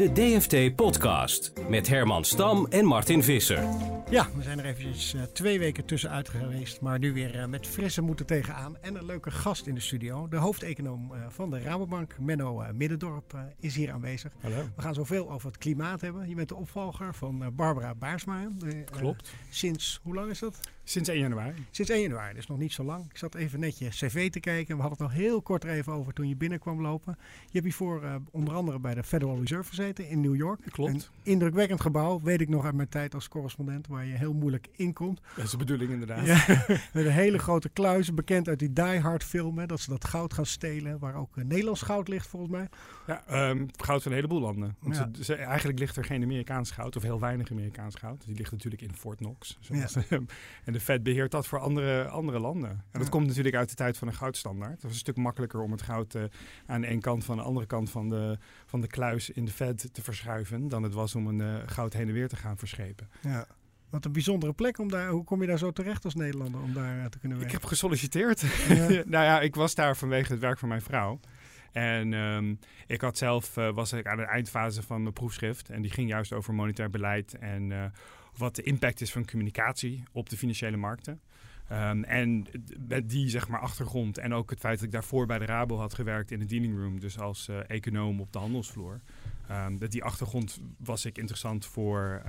De DFT Podcast met Herman Stam en Martin Visser. Ja, we zijn er eventjes uh, twee weken tussenuit geweest, maar nu weer uh, met frisse moeten tegenaan. En een leuke gast in de studio. De hoofdeconoom uh, van de Rabobank, Menno Middendorp, is hier aanwezig. Hallo. We gaan zoveel over het klimaat hebben. Je bent de opvolger van Barbara Baarsma. Klopt. Sinds, hoe lang is dat? Sinds 1 januari. Sinds 1 januari, dus nog niet zo lang. Ik zat even net je cv te kijken. We hadden het nog heel kort er even over toen je binnenkwam lopen. Je hebt hiervoor uh, onder andere bij de Federal Reserve gezeten in New York. Klopt. Een indrukwekkend gebouw, weet ik nog uit mijn tijd als correspondent, waar je heel moeilijk inkomt. Dat is de bedoeling inderdaad. Ja, met een hele grote kluis, bekend uit die Die Hard film, hè, dat ze dat goud gaan stelen, waar ook uh, Nederlands goud ligt volgens mij. Ja, um, goud van een heleboel landen. Want ja. ze, ze, eigenlijk ligt er geen Amerikaans goud, of heel weinig Amerikaans goud. Die ligt natuurlijk in Fort Knox. Ja. en de Fed beheert dat voor andere, andere landen. En dat komt natuurlijk uit de tijd van een goudstandaard. Het was een stuk makkelijker om het goud uh, aan de ene kant van de andere kant van de, van de kluis in de Fed te verschuiven dan het was om een uh, goud heen en weer te gaan verschepen. Ja. Wat een bijzondere plek om daar. Hoe kom je daar zo terecht als Nederlander om daar uh, te kunnen werken? Ik heb gesolliciteerd. Ja. nou ja, ik was daar vanwege het werk van mijn vrouw. En um, ik had zelf, uh, was ik aan de eindfase van mijn proefschrift. En die ging juist over monetair beleid en uh, wat de impact is van communicatie op de financiële markten. Um, en met die zeg maar, achtergrond en ook het feit dat ik daarvoor bij de Rabo had gewerkt in de dealing room, dus als uh, econoom op de handelsvloer. Um, dat die achtergrond was ik interessant voor,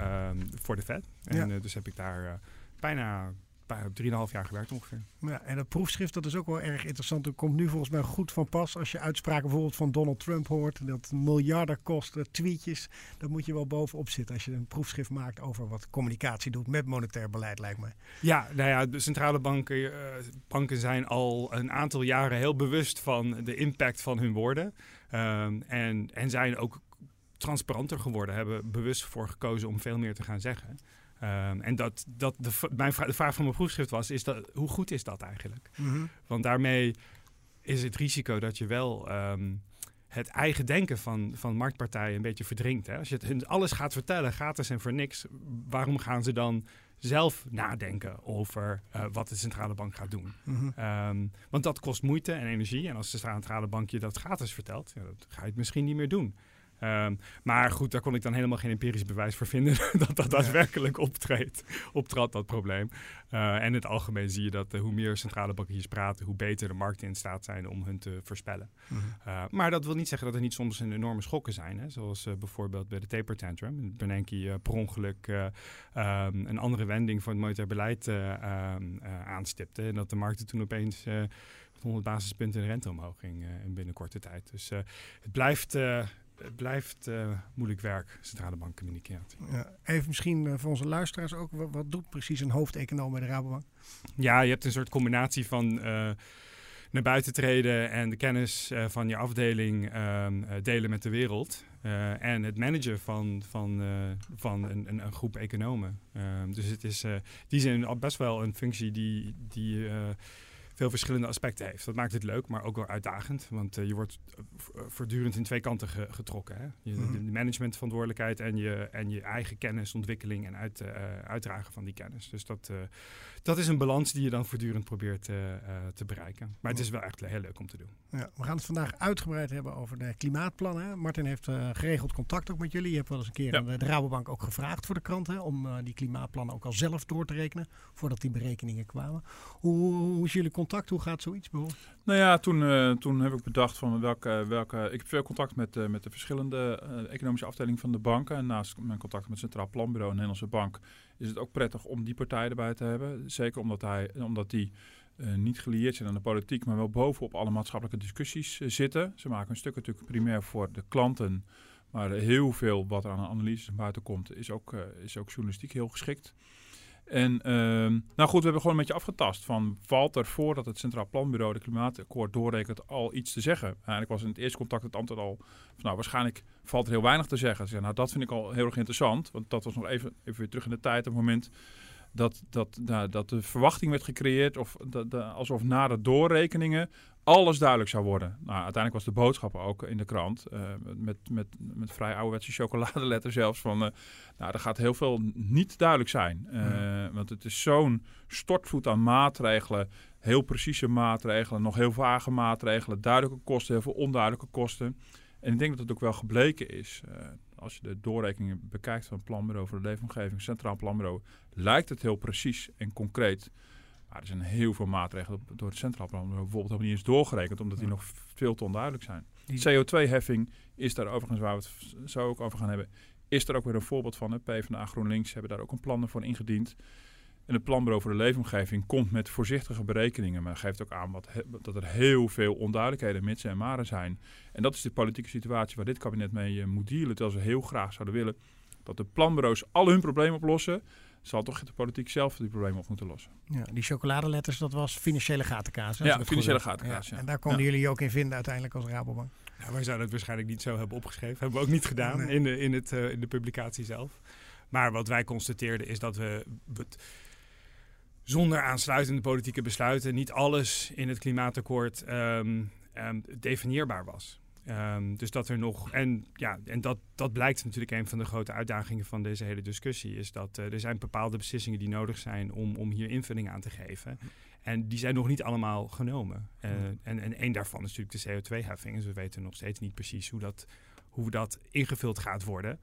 voor de Fed. En ja. dus heb ik daar bijna 3,5 jaar gewerkt ongeveer. Ja, en dat proefschrift dat is ook wel erg interessant. Dat komt nu volgens mij goed van pas. Als je uitspraken bijvoorbeeld van Donald Trump hoort. Dat miljarden kosten, tweetjes. Dan moet je wel bovenop zitten als je een proefschrift maakt over wat communicatie doet met monetair beleid lijkt mij. Ja, nou ja, de centrale banken, uh, banken zijn al een aantal jaren heel bewust van de impact van hun woorden. Um, en, en zijn ook transparanter geworden, hebben bewust voor gekozen om veel meer te gaan zeggen. Um, en dat, dat de, mijn vra de vraag van mijn proefschrift was, is dat, hoe goed is dat eigenlijk? Mhm. Mm -hmm. Want daarmee is het risico dat je wel um, het eigen denken van, van marktpartijen een beetje verdringt. Hè? Als je het alles gaat vertellen, gratis en voor niks, waarom gaan ze dan zelf nadenken over uh, wat de centrale bank gaat doen. Mhm. Mm -hmm. um, want dat kost moeite en energie. En als de centrale bank je dat gratis vertelt, ja, ga je het misschien niet meer doen. Um, maar goed, daar kon ik dan helemaal geen empirisch bewijs voor vinden dat dat daadwerkelijk optreedt, optrad, dat probleem. Uh, en in het algemeen zie je dat uh, hoe meer centrale bankiers praten, hoe beter de markten in staat zijn om hun te voorspellen. Mhm. Mm -hmm. uh, maar dat wil niet zeggen dat er niet soms een enorme schokken zijn. Hè? Zoals bijvoorbeeld bij de taper tantrum. Bernanke per ongeluk um, een andere wending van het monetair beleid um, aanstipte. En dat de markten toen opeens 100 basispunten in rente omhoog ging in binnen korte tijd. Dus het blijft het blijft uh, moeilijk werk, centrale bank communiceren. Ja, even misschien uh, voor onze luisteraars ook, wat, wat, doet precies een hoofdeconoom bij de Rabobank? Ja, je hebt een soort combinatie van uh, naar buiten treden en de kennis van je afdeling um, delen met de wereld. en het managen van, van, van een, een, een, groep economen. dus het is die zin best wel een functie die... die veel verschillende aspecten heeft. Dat maakt het leuk, maar ook wel uitdagend. Want uh, je wordt voortdurend in twee kanten ge getrokken. Hè? Je, mm -hmm. De managementverantwoordelijkheid en je, en je eigen kennis, ontwikkeling en uit, uh, uitdragen van die kennis. Dus dat, dat is een balans die je dan voortdurend probeert te bereiken. Maar het is wel echt heel leuk om te doen. Ja, we gaan het vandaag uitgebreid hebben over de klimaatplannen. Martin heeft geregeld contact ook met jullie. Je hebt wel eens een keer ja. de Rabobank ook gevraagd voor de krant hè, om die klimaatplannen ook al zelf door te rekenen voordat die berekeningen kwamen. Hoe, hoe is jullie contact? Hoe gaat zoiets bijvoorbeeld? Nou ja, toen, uh, toen heb ik bedacht van welke, welke. Ik heb veel contact met, uh, met de verschillende uh, economische afdelingen van de banken. En naast mijn contact met het Centraal Planbureau en Nederlandse Bank is het ook prettig om die partijen erbij te hebben. Zeker omdat, hij, omdat die niet gelieerd zijn aan de politiek, maar wel bovenop alle maatschappelijke discussies zitten. Ze maken een stuk natuurlijk primair voor de klanten. Maar heel veel wat er aan analyses buiten komt, is ook, is ook journalistiek heel geschikt. En ehm, nou goed, we hebben gewoon een beetje afgetast van valt er voordat het Centraal Planbureau de klimaatakkoord doorrekent al iets te zeggen. Eigenlijk was in het eerste contact het antwoord al van nou waarschijnlijk valt er heel weinig te zeggen. Ze nou dat vind ik al heel erg interessant, want dat was nog even, even weer terug in de tijd, op het moment dat, dat, nou, dat de verwachting werd gecreëerd of alsof na de doorrekeningen alles duidelijk zou worden. Nou, uiteindelijk was de boodschap ook in de krant uh, met, met, met vrij ouderwetse chocoladeletter zelfs van, uh, nou, er gaat heel veel niet duidelijk zijn. Uh, Want het is zo'n stortvloed aan maatregelen, heel precieze maatregelen, nog heel vage maatregelen, duidelijke kosten, heel veel onduidelijke kosten. En ik denk dat het ook wel gebleken is als je de doorrekeningen bekijkt van het Planbureau voor de Leefomgeving, Centraal Planbureau, lijkt het heel precies en concreet. Maar er zijn heel veel maatregelen door het Centraal Planbureau bijvoorbeeld ook niet eens doorgerekend, omdat die nog veel te onduidelijk zijn. CO2-heffing is daar overigens, waar we het zo ook over gaan hebben, is er ook weer een voorbeeld van. Hè. PvdA GroenLinks hebben daar ook een plan voor ingediend. En het Planbureau voor de Leefomgeving komt met voorzichtige berekeningen, maar geeft ook aan wat dat er heel veel onduidelijkheden, mitsen en maren zijn. En dat is de politieke situatie waar dit kabinet mee uh, moet dealen. Terwijl ze heel graag zouden willen dat de planbureaus al hun problemen oplossen, zal toch de politiek zelf die problemen op moeten lossen. Ja, die chocoladeletters, dat was financiële gatenkaas. Ja, financiële gatenkaas. Ja. En daar konden jullie ook in vinden uiteindelijk als Rabobank. Ja, wij zouden het waarschijnlijk niet zo hebben opgeschreven. Hebben we ook niet gedaan in, de, in, het, uh, in de publicatie zelf. Maar wat wij constateerden is dat we zonder aansluitende politieke besluiten niet alles in het klimaatakkoord um, um, definieerbaar was. Um, dus dat er nog. En, ja, en dat, dat blijkt natuurlijk een van de grote uitdagingen van deze hele discussie. Is dat uh, er zijn bepaalde beslissingen die nodig zijn om, om hier invulling aan te geven. En die zijn nog niet allemaal genomen. Uh, en, en één daarvan is natuurlijk de CO2-heffing. Dus we weten nog steeds niet precies hoe dat, hoe dat ingevuld gaat worden.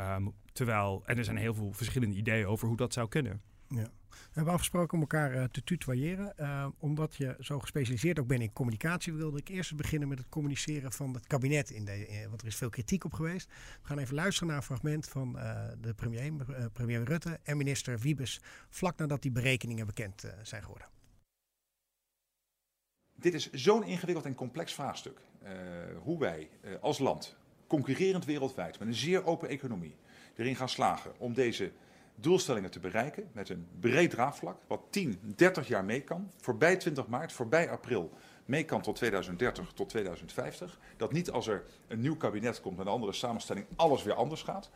Um, terwijl, en er zijn heel veel verschillende ideeën over hoe dat zou kunnen. Ja. We hebben afgesproken om elkaar uh, te tutoyeren. Uh, omdat je zo gespecialiseerd ook bent in communicatie, wilde ik eerst beginnen met het communiceren van het kabinet. In de, uh, want er is veel kritiek op geweest. We gaan even luisteren naar een fragment van de premier, premier Rutte en minister Wiebes. vlak nadat die berekeningen bekend zijn geworden. Dit is zo'n ingewikkeld en complex vraagstuk. hoe wij als land, concurrerend wereldwijd, met een zeer open economie, erin gaan slagen om deze doelstellingen te bereiken met een breed draagvlak, wat 10, 30 jaar mee kan, voorbij 20 maart, voorbij april, mee kan tot 2030, tot 2050. Dat niet als er een nieuw kabinet komt met een andere samenstelling, alles weer anders gaat.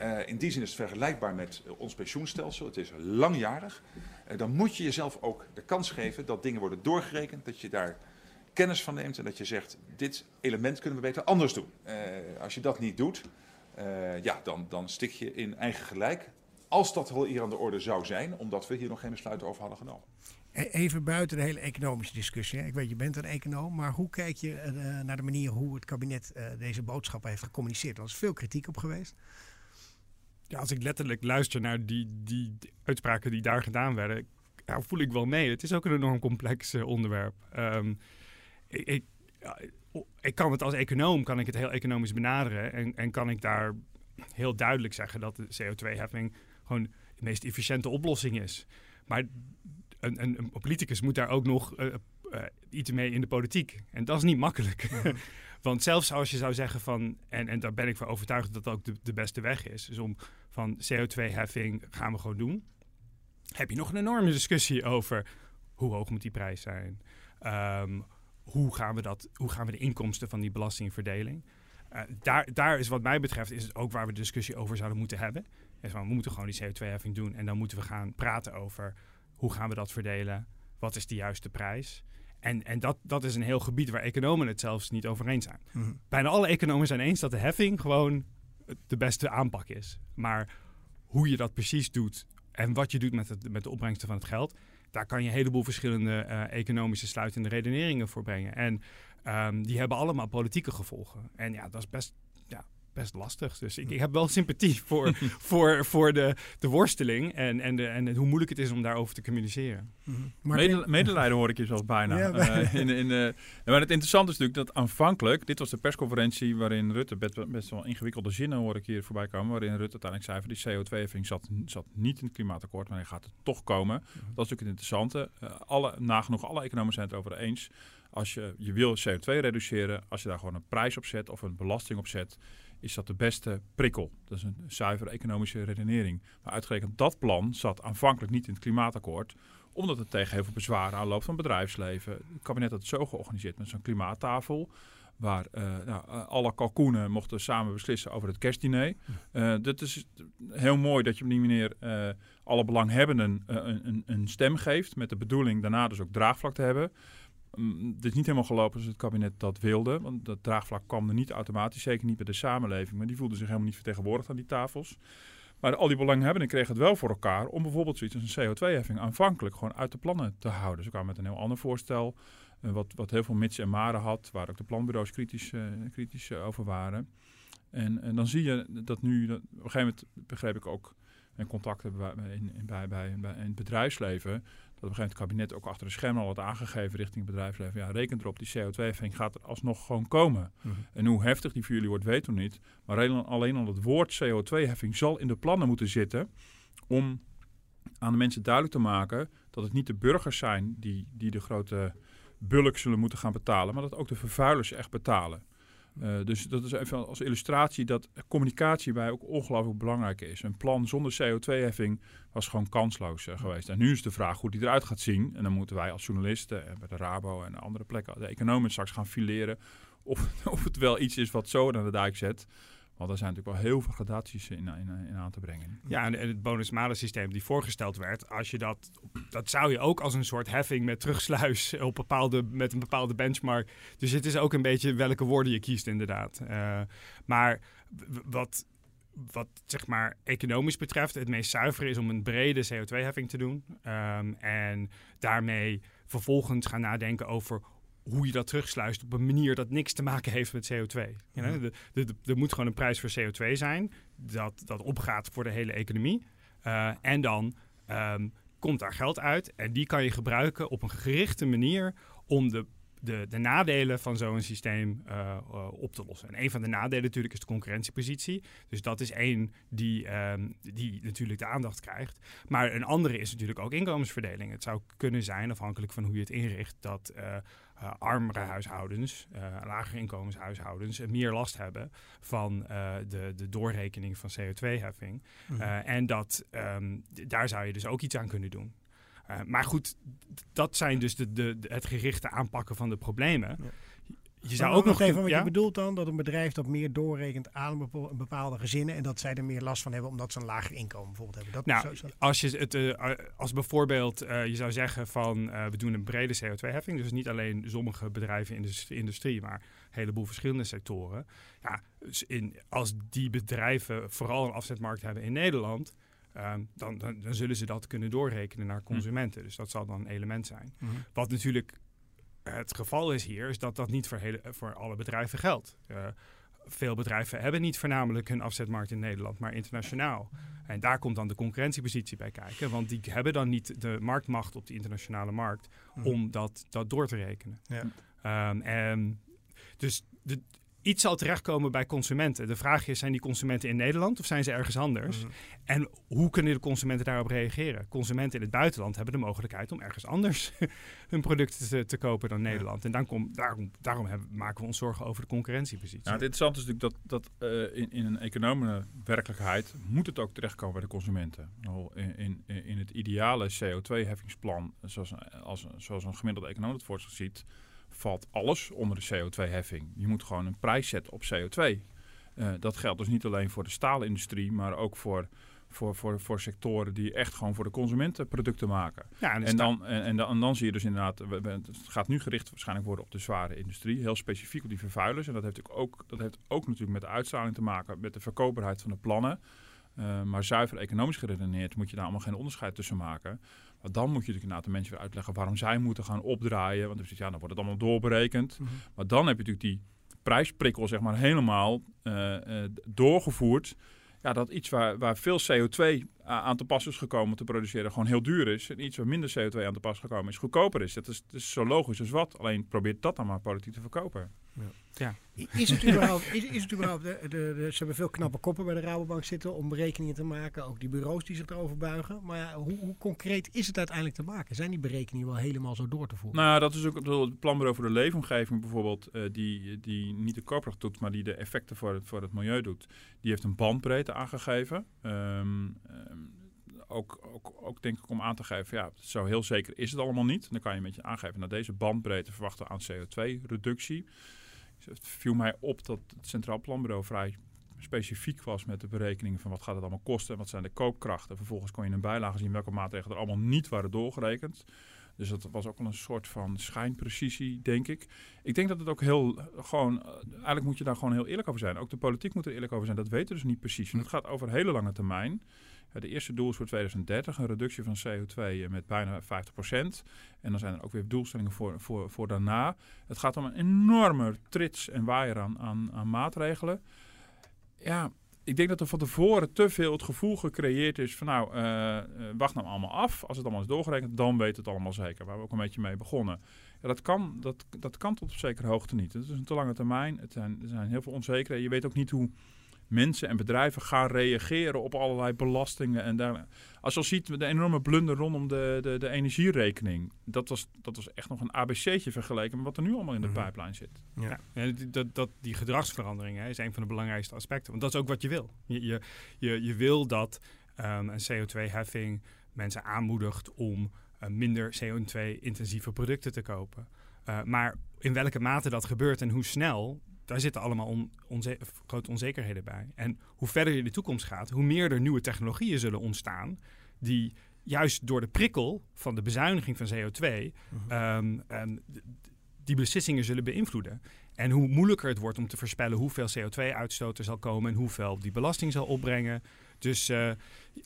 Uh, in die zin is het vergelijkbaar met ons pensioenstelsel. Het is langjarig. Uh, dan moet je jezelf ook de kans geven dat dingen worden doorgerekend, dat je daar kennis van neemt en dat je zegt, dit element kunnen we beter anders doen. Als je dat niet doet, ja, dan, dan stik je in eigen gelijk. Als dat al hier aan de orde zou zijn, omdat we hier nog geen besluiten over hadden genomen. E-, even buiten de hele economische discussie. Hè. Ik weet, je bent een econoom, maar hoe kijk je uh, naar de manier hoe het kabinet uh, deze boodschap heeft gecommuniceerd? Er is veel kritiek op geweest. Ja, als ik letterlijk luister naar die, die uitspraken die daar gedaan werden, ja, voel ik wel mee. Het is ook een enorm complex uh, onderwerp. Um, ik, ik, ja, ik, kan het als econoom kan ik het heel economisch benaderen en, en kan ik daar heel duidelijk zeggen dat de CO2-heffing gewoon de meest efficiënte oplossing is. Maar een, een, een politicus moet daar ook nog uh, uh, iets mee in de politiek. En dat is niet makkelijk. Want zelfs als je zou zeggen van, en, en daar ben ik van overtuigd dat dat ook de, de beste weg is, dus om van CO2-heffing gaan we gewoon doen, heb je nog een enorme discussie over hoe hoog moet die prijs zijn? Um, hoe, gaan we dat, hoe gaan we de inkomsten van die belastingverdeling? Uh, daar, daar is wat mij betreft is het ook waar we discussie over zouden moeten hebben van, we moeten gewoon die CO2-heffing doen. En dan moeten we gaan praten over hoe gaan we dat verdelen? Wat is de juiste prijs? En, en dat, dat is een heel gebied waar economen het zelfs niet over eens zijn. Mm Bijna alle economen zijn eens dat de heffing gewoon de beste aanpak is. Maar hoe je dat precies doet en wat je doet met, het, met de opbrengsten van het geld, daar kan je een heleboel verschillende uh, economische sluitende redeneringen voor brengen. En um, die hebben allemaal politieke gevolgen. En ja, dat is best best lastig. Dus ik, ik heb wel sympathie voor, voor, voor de, de worsteling en, en, de, en hoe moeilijk het is om daarover te communiceren. Mm -hmm. medelijden hoor ik je zelfs bijna. Ja, uh, in, in, uh, maar het interessante is natuurlijk dat aanvankelijk, dit was de persconferentie waarin Rutte best, best wel ingewikkelde zinnen hoor ik hier voorbij komen, waarin Rutte uiteindelijk zei van die CO2-heffing zat, zat niet in het klimaatakkoord, maar hij gaat het toch komen. Mhm. Dat is natuurlijk het interessante. Uh, alle, nagenoeg alle economen zijn het over eens Als je, je wil CO2 reduceren, als je daar gewoon een prijs op zet of een belasting op zet, is dat de beste prikkel. Dat is een zuivere economische redenering. Maar uitgerekend dat plan zat aanvankelijk niet in het klimaatakkoord, omdat het tegen heel veel bezwaren aanloopt van bedrijfsleven. Het kabinet had het zo georganiseerd met zo'n klimaattafel waar uh, nou, eh, alle kalkoenen mochten samen beslissen over het kerstdiner. Uh, dat is heel mooi dat je op die manier uh, alle belanghebbenden een, een, een, stem geeft... met de bedoeling daarna dus ook draagvlak te hebben. Um, het is niet helemaal gelopen zoals het kabinet dat wilde. Want dat draagvlak kwam er niet automatisch, zeker niet bij de samenleving. Maar die voelden zich helemaal niet vertegenwoordigd aan die tafels. Maar al die belanghebbenden kregen het wel voor elkaar om bijvoorbeeld zoiets als een CO2-heffing aanvankelijk gewoon uit de plannen te houden. Ze kwamen met een heel ander voorstel. Uh, wat, wat heel veel mits en maren had, waar ook de planbureaus kritisch, uh, kritisch over waren. En, en dan zie je dat nu, op een gegeven moment begreep ik ook en contact hebben in, in, bij, bij, bij, in het bedrijfsleven. Dat op een gegeven moment het kabinet ook achter de schermen al had aangegeven richting het bedrijfsleven. Ja, reken erop, die CO2-heffing gaat er alsnog gewoon komen. Mm -hmm. En hoe heftig die voor jullie wordt, weten we niet. Maar alleen, alleen al het woord CO2-heffing zal in de plannen moeten zitten om aan de mensen duidelijk te maken dat het niet de burgers zijn die, die de grote bulk zullen moeten gaan betalen, maar dat ook de vervuilers echt betalen. Uh, dus dat is even als illustratie dat communicatie bij ook ongelooflijk belangrijk is. Een plan zonder CO2-heffing was gewoon kansloos uh, geweest. En nu is de vraag hoe die eruit gaat zien. En dan moeten wij als journalisten en bij de Rabo en andere plekken, de economen straks gaan fileren of, of het wel iets is wat zo naar de dijk zet. Want er zijn natuurlijk wel heel veel gradaties in, in, in aan te brengen. Ja, en het bonus-malus systeem die voorgesteld werd, als je dat, dat zou je ook als een soort heffing met terugsluis op bepaalde, met een bepaalde benchmark. Dus het is ook een beetje welke woorden je kiest, inderdaad. Uh, maar wat, wat zeg maar economisch betreft het meest zuiver is om een brede CO2-heffing te doen. Um, en daarmee vervolgens gaan nadenken over hoe je dat terugsluist op een manier dat niks te maken heeft met CO2. Ja, de, de, de, er moet gewoon een prijs voor CO2 zijn dat, dat opgaat voor de hele economie. Uh, en dan um, komt daar geld uit en die kan je gebruiken op een gerichte manier om de de, de nadelen van zo'n systeem uh, uh, op te lossen. En een van de nadelen natuurlijk is de concurrentiepositie. Dus dat is één die, um, die natuurlijk de aandacht krijgt. Maar een andere is natuurlijk ook inkomensverdeling. Het zou kunnen zijn, afhankelijk van hoe je het inricht, dat uh, armere huishoudens, lagere inkomenshuishoudens, meer last hebben van de, de doorrekening van CO2-heffing. Mm -hmm. en dat, um, daar zou je dus ook iets aan kunnen doen. Uh, maar goed, dat zijn dus de, de, de, het gerichte aanpakken van de problemen. Ja. Je zou ook nog even wat ja? je bedoelt dan dat een bedrijf dat meer doorrekent aan bepaalde gezinnen en dat zij er meer last van hebben omdat ze een lager inkomen bijvoorbeeld hebben. Dat nou, zo, zo. als je het uh, als bijvoorbeeld uh, je zou zeggen van uh, we doen een brede CO2-heffing, dus niet alleen sommige bedrijven in de industrie, maar een heleboel verschillende sectoren. Ja, dus in, als die bedrijven vooral een afzetmarkt hebben in Nederland, Um, dan, dan, dan, zullen ze dat kunnen doorrekenen naar consumenten. Mm. Dus dat zal dan een element zijn. Mm -hmm. Wat natuurlijk het geval is hier, is dat dat niet voor, hele, voor alle bedrijven geldt. Uh, veel bedrijven hebben niet voornamelijk een afzetmarkt in Nederland, maar internationaal. En daar komt dan de concurrentiepositie bij kijken, want die hebben dan niet de marktmacht op de internationale markt mm. om dat, dat door te rekenen. Ja. Um, en dus de, iets zal terechtkomen bij consumenten. De vraag is, zijn die consumenten in Nederland of zijn ze ergens anders? Mm. En hoe kunnen de consumenten daarop reageren? Consumenten in het buitenland hebben de mogelijkheid om ergens anders hun producten te, te kopen dan Nederland. Ja. En dan kom, daarom, daarom hebben, maken we ons zorgen over de concurrentiepositie. Nou, het interessante is natuurlijk dat, dat uh, in, in een economische werkelijkheid moet het ook terechtkomen bij de consumenten. In, in, in het ideale CO2-heffingsplan, zoals, als, zoals een gemiddelde econoom het voorstel ziet valt alles onder de CO2-heffing. Je moet gewoon een prijs zetten op CO2. Uh, dat geldt dus niet alleen voor de staalindustrie, maar ook voor, voor, voor, voor sectoren die echt gewoon voor de consumenten producten maken. Ja, en, en, dan, en, en, dan, en dan zie je dus inderdaad, het gaat nu gericht waarschijnlijk worden op de zware industrie, heel specifiek op die vervuilers. En dat heeft ook, dat heeft ook natuurlijk met de uitstraling te maken, met de verkoopbaarheid van de plannen. Uh, maar zuiver economisch geredeneerd moet je daar allemaal geen onderscheid tussen maken. Maar dan moet je natuurlijk inderdaad de mensen weer uitleggen waarom zij moeten gaan opdraaien. Want dan, ja, dan wordt het allemaal doorberekend. Mm -hmm. Maar dan heb je natuurlijk die prijsprikkel zeg maar helemaal uh, uh, doorgevoerd. Ja, dat iets waar, waar veel CO2 aan te pas is gekomen te produceren gewoon heel duur is. En iets waar minder CO2 aan te pas gekomen is goedkoper is. Dat is, dat is zo logisch als wat. Alleen probeert dat dan maar politiek te verkopen. Ja. Is het überhaupt, is, is het überhaupt de, de, de- ze hebben veel knappe koppen bij de Rabobank zitten om berekeningen te maken. Ook die bureaus die zich erover buigen. Maar ja, hoe, hoe concreet is het uiteindelijk te maken? Zijn die berekeningen wel helemaal zo door te voeren? Nou, dat is ook het planbureau voor de leefomgeving bijvoorbeeld, eh, die, die niet de koopkracht doet, maar die de effecten voor het, voor het milieu doet. Die heeft een bandbreedte aangegeven. Ehm, ehm, ook, ook, ook denk ik om aan te geven, ja, zo heel zeker is het allemaal niet. Dan kan je een beetje aangeven, naar deze bandbreedte verwachten we aan CO2-reductie. Dus het viel mij op dat het Centraal Planbureau vrij specifiek was met de berekeningen van wat gaat het allemaal kosten en wat zijn de koopkrachten. Vervolgens kon je in een bijlage zien welke maatregelen er allemaal niet waren doorgerekend. Dus dat was ook wel een soort van schijnprecisie, denk ik. Ik denk dat het ook heel gewoon, eh, eigenlijk moet je daar gewoon heel eerlijk over zijn. Ook de politiek moet er eerlijk over zijn. Dat weten we dus niet precies. Want het gaat over een hele lange termijn. De eerste doel is voor 2030 een reductie van CO2 met bijna 50%. En dan zijn er ook weer doelstellingen voor, voor, daarna. Het gaat om een enorme trits en waaier aan, aan, aan maatregelen. Ja, ik denk dat er van tevoren te veel het gevoel gecreëerd is van nou, eh, eh, wacht nou allemaal af. Als het allemaal is doorgerekend, dan weet het allemaal zeker. Waar we ook een beetje mee begonnen. Ja, dat, kan, dat, dat kan tot op zekere hoogte niet. Het is een te lange termijn. Het zijn, er zijn heel veel onzekerheden. Je weet ook niet hoe mensen en bedrijven gaan reageren op allerlei belastingen. En daar, als je al ziet, de enorme blunder rondom de, de, de energierekening. Dat was, dat was echt nog een ABC'tje vergeleken met wat er nu allemaal in de Mhm. pijplijn zit. Ja. en die- dat, dat, die gedragsverandering hè, is een van de belangrijkste aspecten. Want dat is ook wat je wil. Je, je, je, je wil dat ehm, een CO2-heffing mensen aanmoedigt om eh, minder CO2-intensieve producten te kopen. Eh, maar in welke mate dat gebeurt en hoe snel, daar zitten allemaal on- onze- grote onzekerheden bij. En hoe verder je in de toekomst gaat, hoe meer er nieuwe technologieën zullen ontstaan die juist door de prikkel van de bezuiniging van CO2 ehm, ehm, die beslissingen zullen beïnvloeden. En hoe moeilijker het wordt om te voorspellen hoeveel CO2-uitstoot er zal komen en hoeveel die belasting zal opbrengen. Dus eh, En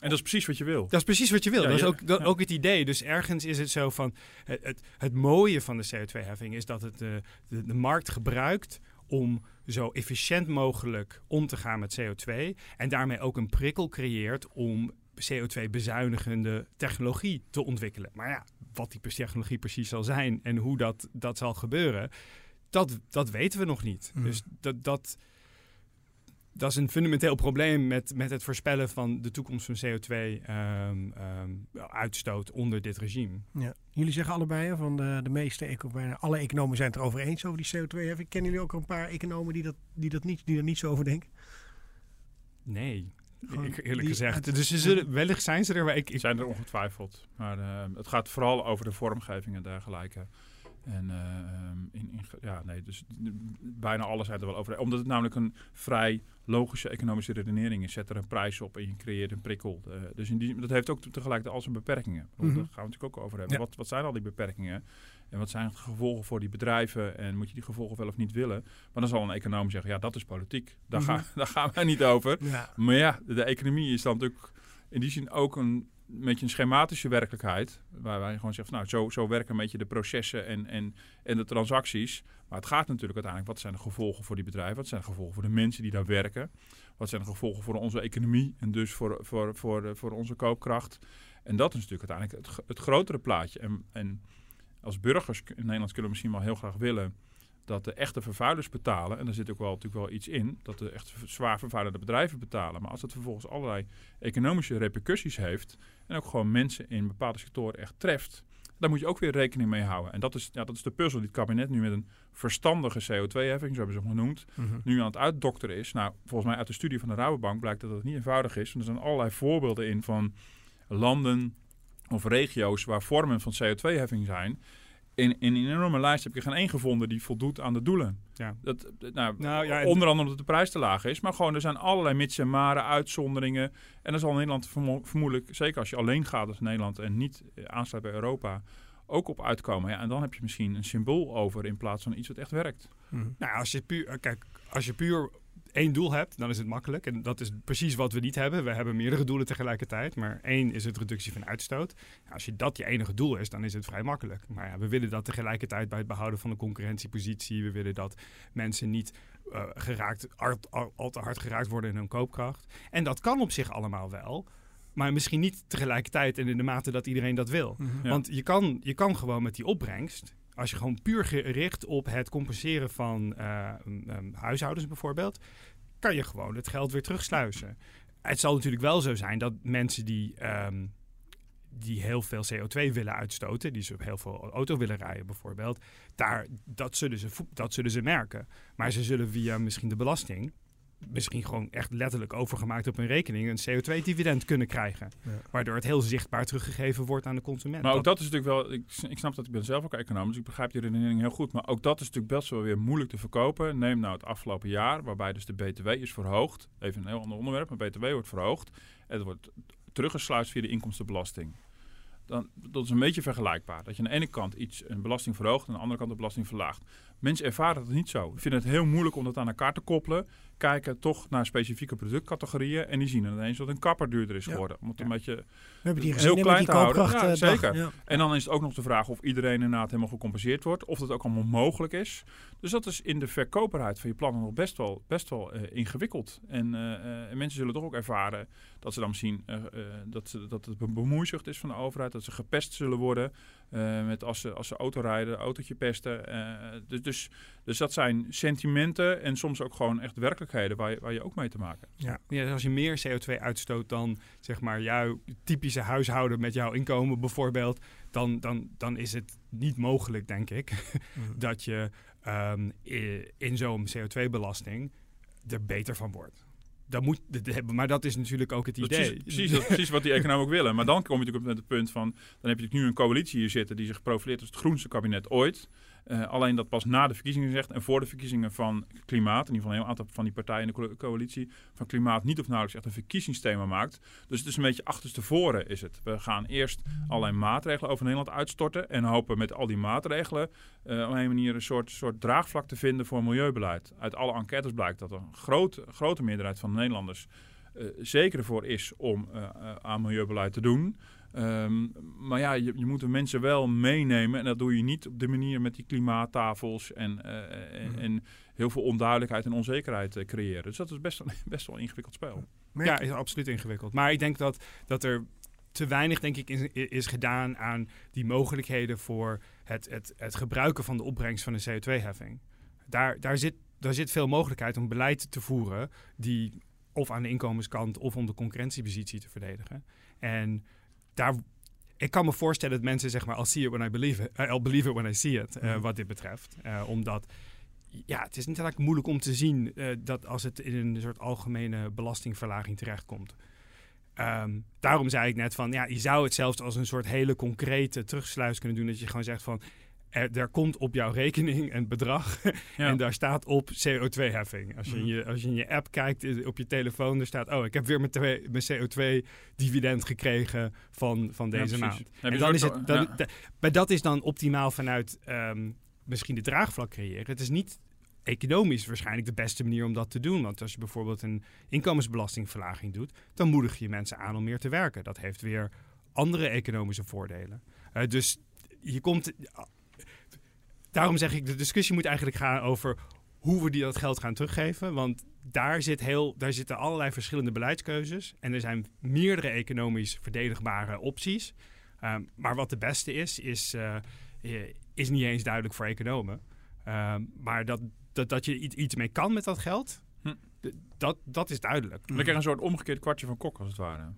dat is precies wat je wil. dat is precies wat je wil. Ja, dat is ook, dat, ja. ook het idee. Dus ergens is het zo van. Het, het, het mooie van de CO2-heffing is dat het de, de, de markt gebruikt om zo efficiënt mogelijk om te gaan met CO2. En daarmee ook een prikkel creëert om CO2-bezuinigende technologie te ontwikkelen. Maar ja, wat die technologie precies zal zijn en hoe dat, dat zal gebeuren, dat, dat weten we nog niet. Mhm. Dus dat, dat, dat is een fundamenteel probleem met, met het voorspellen van de toekomst van CO2-uitstoot onder dit regime. Ja. Jullie zeggen allebei van de, de meeste, alle economen zijn het erover eens over die CO2-heffing. Kennen jullie ook een paar economen die, dat, die, dat niet, die er niet zo over denken? Nee, Gewoon ik, eerlijk die gezegd. dus ze zullen, wellicht zijn ze er, maar ik... Ik zijn er ongetwijfeld. Maar eh, het gaat vooral over de vormgeving en dergelijke. En eh, ehm, in, ja, nee, dus bijna alles zijn er wel over. Omdat het namelijk een vrij logische economische redenering is. Zet er een prijs op en je creëert een prikkel. Eh, dus in die, dat heeft ook tegelijkertijd al zijn beperkingen. Mhm. Daar gaan we natuurlijk ook over hebben. Ja. Wat, wat zijn al die beperkingen? En wat zijn de gevolgen voor die bedrijven? En moet je die gevolgen wel of niet willen? Maar dan zal een econoom zeggen, ja, dat is politiek. Daar, gaan, daar gaan we niet over. Ja. Maar ja, de economie is dan natuurlijk in die zin ook een beetje een schematische werkelijkheid. Waar wij gewoon zeggen, nou, zo, zo werken een beetje de processen en, en, en de transacties. Maar het gaat natuurlijk uiteindelijk, wat zijn de gevolgen voor die bedrijven? Wat zijn de gevolgen voor de mensen die daar werken? Wat zijn de gevolgen voor onze economie en dus voor, voor, voor, de- voor onze koopkracht? En dat is natuurlijk uiteindelijk het, het grotere plaatje. En, en als burgers in Nederland kunnen we misschien wel heel graag willen dat de echte vervuilers betalen. En daar zit ook wel, natuurlijk wel iets in. Dat de echt zwaar vervuilende bedrijven betalen. Maar als het vervolgens allerlei economische repercussies heeft. En ook gewoon mensen in bepaalde sectoren echt treft. Daar moet je ook weer rekening mee houden. En dat is, ja, dat is de puzzel die het kabinet nu met een verstandige CO2-heffing, zo hebben ze hem genoemd, Mhm. nu aan het uitdokteren is. Nou, volgens mij uit de studie van de Rabobank blijkt dat het niet eenvoudig is. Want er zijn allerlei voorbeelden in van landen of regio's waar vormen van CO2-heffing zijn. In, in een enorme lijst heb je geen één gevonden die voldoet aan de doelen. Ja. Dat, nou, Nou, ja, onder andere omdat de prijs te laag is. Maar gewoon, er zijn allerlei mits en maren, uitzonderingen. En dan zal Nederland vermo- vermoedelijk, zeker als je alleen gaat als Nederland en niet eh, aansluit bij Europa, ook op uitkomen. Ja, en dan heb je misschien een symbool over in plaats van iets wat echt werkt. Mhm. Nou, als je puur, eh, kijk, als je puur één doel hebt, dan is het makkelijk. En dat is precies wat we niet hebben. We hebben meerdere doelen tegelijkertijd. Maar één is het reductie van uitstoot. Als je dat je enige doel is, dan is het vrij makkelijk. Maar ja, we willen dat tegelijkertijd bij het behouden van de concurrentiepositie. We willen dat mensen niet eh, geraakt, al, al te hard geraakt worden in hun koopkracht. En dat kan op zich allemaal wel. Maar misschien niet tegelijkertijd en in de mate dat iedereen dat wil. Mhm. Ja. Want je kan, je kan gewoon met die opbrengst als je gewoon puur gericht op het compenseren van uh, huishoudens bijvoorbeeld, kan je gewoon het geld weer terugsluizen. Het zal natuurlijk wel zo zijn dat mensen die, um, die heel veel CO2 willen uitstoten, die op heel veel auto willen rijden bijvoorbeeld, daar, dat, zullen ze, dat zullen ze merken. Maar ze zullen via misschien de belasting misschien gewoon echt letterlijk overgemaakt op een rekening een CO2-dividend kunnen krijgen. Waardoor het heel zichtbaar teruggegeven wordt aan de consument. Maar ook dat, is natuurlijk wel, ik, ik, snap dat ik ben zelf ook econoom, dus ik begrijp die redenering heel goed. Maar ook dat is natuurlijk best wel weer moeilijk te verkopen. Neem nou het afgelopen jaar, waarbij dus de BTW is verhoogd. Even een heel ander onderwerp, maar BTW wordt verhoogd. Het wordt teruggesluist via de inkomstenbelasting dan dat is een beetje vergelijkbaar. Dat je aan de ene kant iets, een belasting verhoogt en aan de andere kant de belasting verlaagt. Mensen ervaren het niet zo. Vinden het heel moeilijk om dat aan elkaar te koppelen. Kijken toch naar specifieke productcategorieën en die zien ineens dat een kapper duurder is geworden. Om het een beetje We hebben die heel klein te houden. Ja, eh, zeker. En dan is het ook nog de vraag of iedereen inderdaad helemaal gecompenseerd wordt. Of dat ook allemaal mogelijk is. Dus dat is in de verkoperheid van je plannen nog best wel, best wel uh, ingewikkeld. En, uh, en, mensen zullen toch ook ervaren dat ze dan misschien dat, ze, dat het een bemoeizucht is van de overheid. Dat ze gepest zullen worden. met als, ze, als ze auto rijden, autootje pesten. dus, dus, dus dat zijn sentimenten en soms ook gewoon echt werkelijkheden waar je, waar je ook mee te maken hebt. Ja. ja, als je meer CO2 uitstoot dan zeg maar jouw typische huishouden met jouw inkomen bijvoorbeeld, dan, dan, dan is het niet mogelijk, denk ik, mm. dat je um, in zo'n CO2-belasting er beter van wordt. Dat moet, maar dat is natuurlijk ook het idee. Precies, precies, precies, wat die economen ook willen. Maar dan kom je natuurlijk op het punt van... dan heb je nu een coalitie hier zitten... die zich profileert als het groenste kabinet ooit. Uh, alleen dat pas na de verkiezingen zegt en voor de verkiezingen van klimaat, in ieder geval een heel aantal van die partijen in de coalitie, van klimaat niet of nauwelijks echt een verkiezingsthema maakt. Dus het is een beetje achterstevoren is het. We gaan eerst allerlei maatregelen over Nederland uitstorten en hopen met al die maatregelen uh, op een manier een soort, soort draagvlak te vinden voor milieubeleid. Uit alle enquêtes blijkt dat een grote, grote meerderheid van de Nederlanders uh, zeker ervoor is om aan milieubeleid te doen. Um, maar ja, je, je, moet de mensen wel meenemen. En dat doe je niet op de manier met die klimaattafels en, uh, en, en, heel veel onduidelijkheid en onzekerheid uh, creëren. Dus dat is best, best wel een ingewikkeld spel. Ja, is absoluut ingewikkeld. Maar ik denk dat, dat er te weinig, denk ik, is, is gedaan aan die mogelijkheden voor het, het, het gebruiken van de opbrengst van een CO2-heffing. Daar, daar, zit, daar zit veel mogelijkheid om beleid te voeren die of aan de inkomenskant of om de concurrentiepositie te verdedigen. En daar, ik kan me voorstellen dat mensen zeg maar, I'll see it when I believe it, uh, I'll believe it when I see it, uh, wat dit betreft. Uh, omdat, ja, het is niet eigenlijk moeilijk om te zien dat als het in een soort algemene belastingverlaging terechtkomt. Um, daarom zei ik net van, ja, je zou het zelfs als een soort hele concrete terugsluis kunnen doen. Dat je gewoon zegt van, er, er, komt op jouw rekening een bedrag en daar staat op CO2-heffing. Als, je in mhm. je, als je in je app kijkt op je telefoon, er staat, oh, ik heb weer mijn, mijn CO2-dividend gekregen van, van deze maand. En dan is het, dan, maar dat is dan optimaal vanuit um, misschien de draagvlak creëren. Het is niet economisch waarschijnlijk de beste manier om dat te doen. Want als je bijvoorbeeld een inkomensbelastingverlaging doet, dan moedig je mensen aan om meer te werken. Dat heeft weer andere economische voordelen. Uh, dus je komt daarom zeg ik, de discussie moet eigenlijk gaan over hoe we die dat geld gaan teruggeven. Want daar, zit heel, daar zitten allerlei verschillende beleidskeuzes. En er zijn meerdere economisch verdedigbare opties. Ehm, maar wat de beste is, is, uh, is niet eens duidelijk voor economen. Ehm, maar dat, dat, dat je iets mee kan met dat geld, hm. dat, dat is duidelijk. Dan krijg je een soort omgekeerd kwartje van kok, als het ware.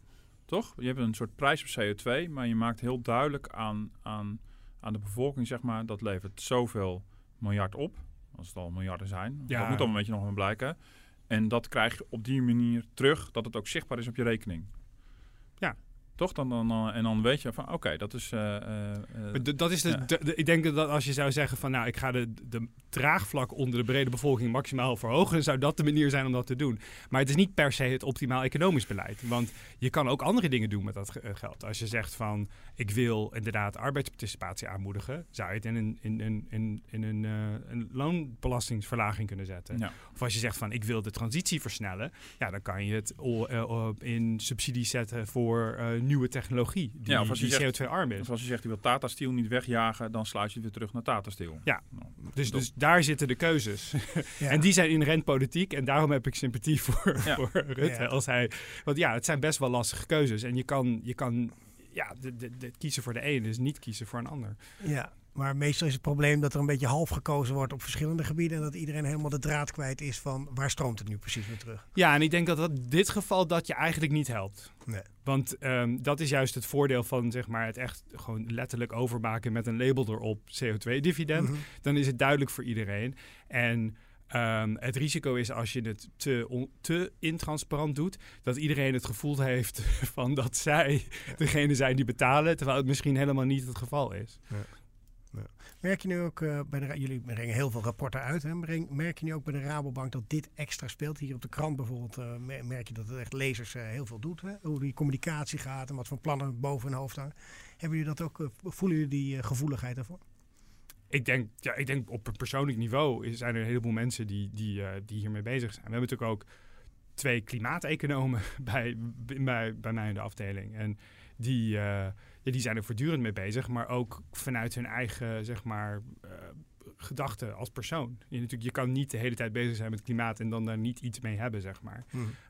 Toch? Je hebt een soort prijs op CO2, maar je maakt heel duidelijk aan, aan aan de bevolking, zeg maar, dat levert zoveel miljard op. Als het al miljarden zijn. Ja. Dat moet dan een beetje nog wel blijken. En dat krijg je op die manier terug, dat het ook zichtbaar is op je rekening. Toch? Dan, dan, en dan weet je van, oké, dat is... Uh, uh, dat is de, ik denk dat als je zou zeggen van, nou, ik ga de, de draagvlak onder de brede bevolking maximaal verhogen, dan zou dat de manier zijn om dat te doen. Maar het is niet per se het optimaal economisch beleid. Want je kan ook andere dingen doen met dat geld. Als je zegt van, ik wil inderdaad arbeidsparticipatie aanmoedigen, zou je het in een, in, in, in, in een, een loonbelastingsverlaging kunnen zetten. Of als je zegt van, ik wil de transitie versnellen, ja, dan kan je het in subsidies zetten voor nieuwe technologie die, ja, die CO2-arm is. Of als je zegt, je wil Tata Steel niet wegjagen, dan sluit je het weer terug naar Tata Steel. Ja, nou, dus, dus daar zitten de keuzes. en die zijn inherent politiek en daarom heb ik sympathie voor, voor Rutte. Als hij, want ja, het zijn best wel lastige keuzes en je kan, je kan ja, de, de, de kiezen voor de een is niet kiezen voor een ander. Ja, Maar meestal is het probleem dat er een beetje half gekozen wordt op verschillende gebieden. En dat iedereen helemaal de draad kwijt is van waar stroomt het nu precies weer terug. Ja, en ik denk dat dat dit geval dat je eigenlijk niet helpt. Nee. Want ehm, dat is juist het voordeel van zeg maar, het echt gewoon letterlijk overmaken met een label erop CO2-dividend. Mhm. Dan is het duidelijk voor iedereen. En ehm, het risico is als je het te, te intransparant doet, dat iedereen het gevoel heeft van dat zij degene zijn die betalen, terwijl het misschien helemaal niet het geval is. Merk je nu ook eh, bij de jullie brengen heel veel rapporten uit. Hè? Merk je nu ook bij de Rabobank dat dit extra speelt? Hier op de krant bijvoorbeeld eh, mer- merk je dat het echt lezers eh, heel veel doet. Hè? Hoe die communicatie gaat en wat voor plannen boven hun hoofd hangen. Hebben jullie dat ook? voelen jullie die gevoeligheid daarvoor? Ik denk, ja, ik denk op persoonlijk niveau zijn er een heleboel mensen die, die, die hiermee bezig zijn. We hebben natuurlijk ook twee klimaateconomen bij, bij, bij mij in de afdeling. En die, ja, die zijn er voortdurend mee bezig, maar ook vanuit hun eigen zeg maar, eh, gedachten als persoon. Je, natuurlijk, je kan niet de hele tijd bezig zijn met klimaat en dan daar niet iets mee hebben, zeg maar.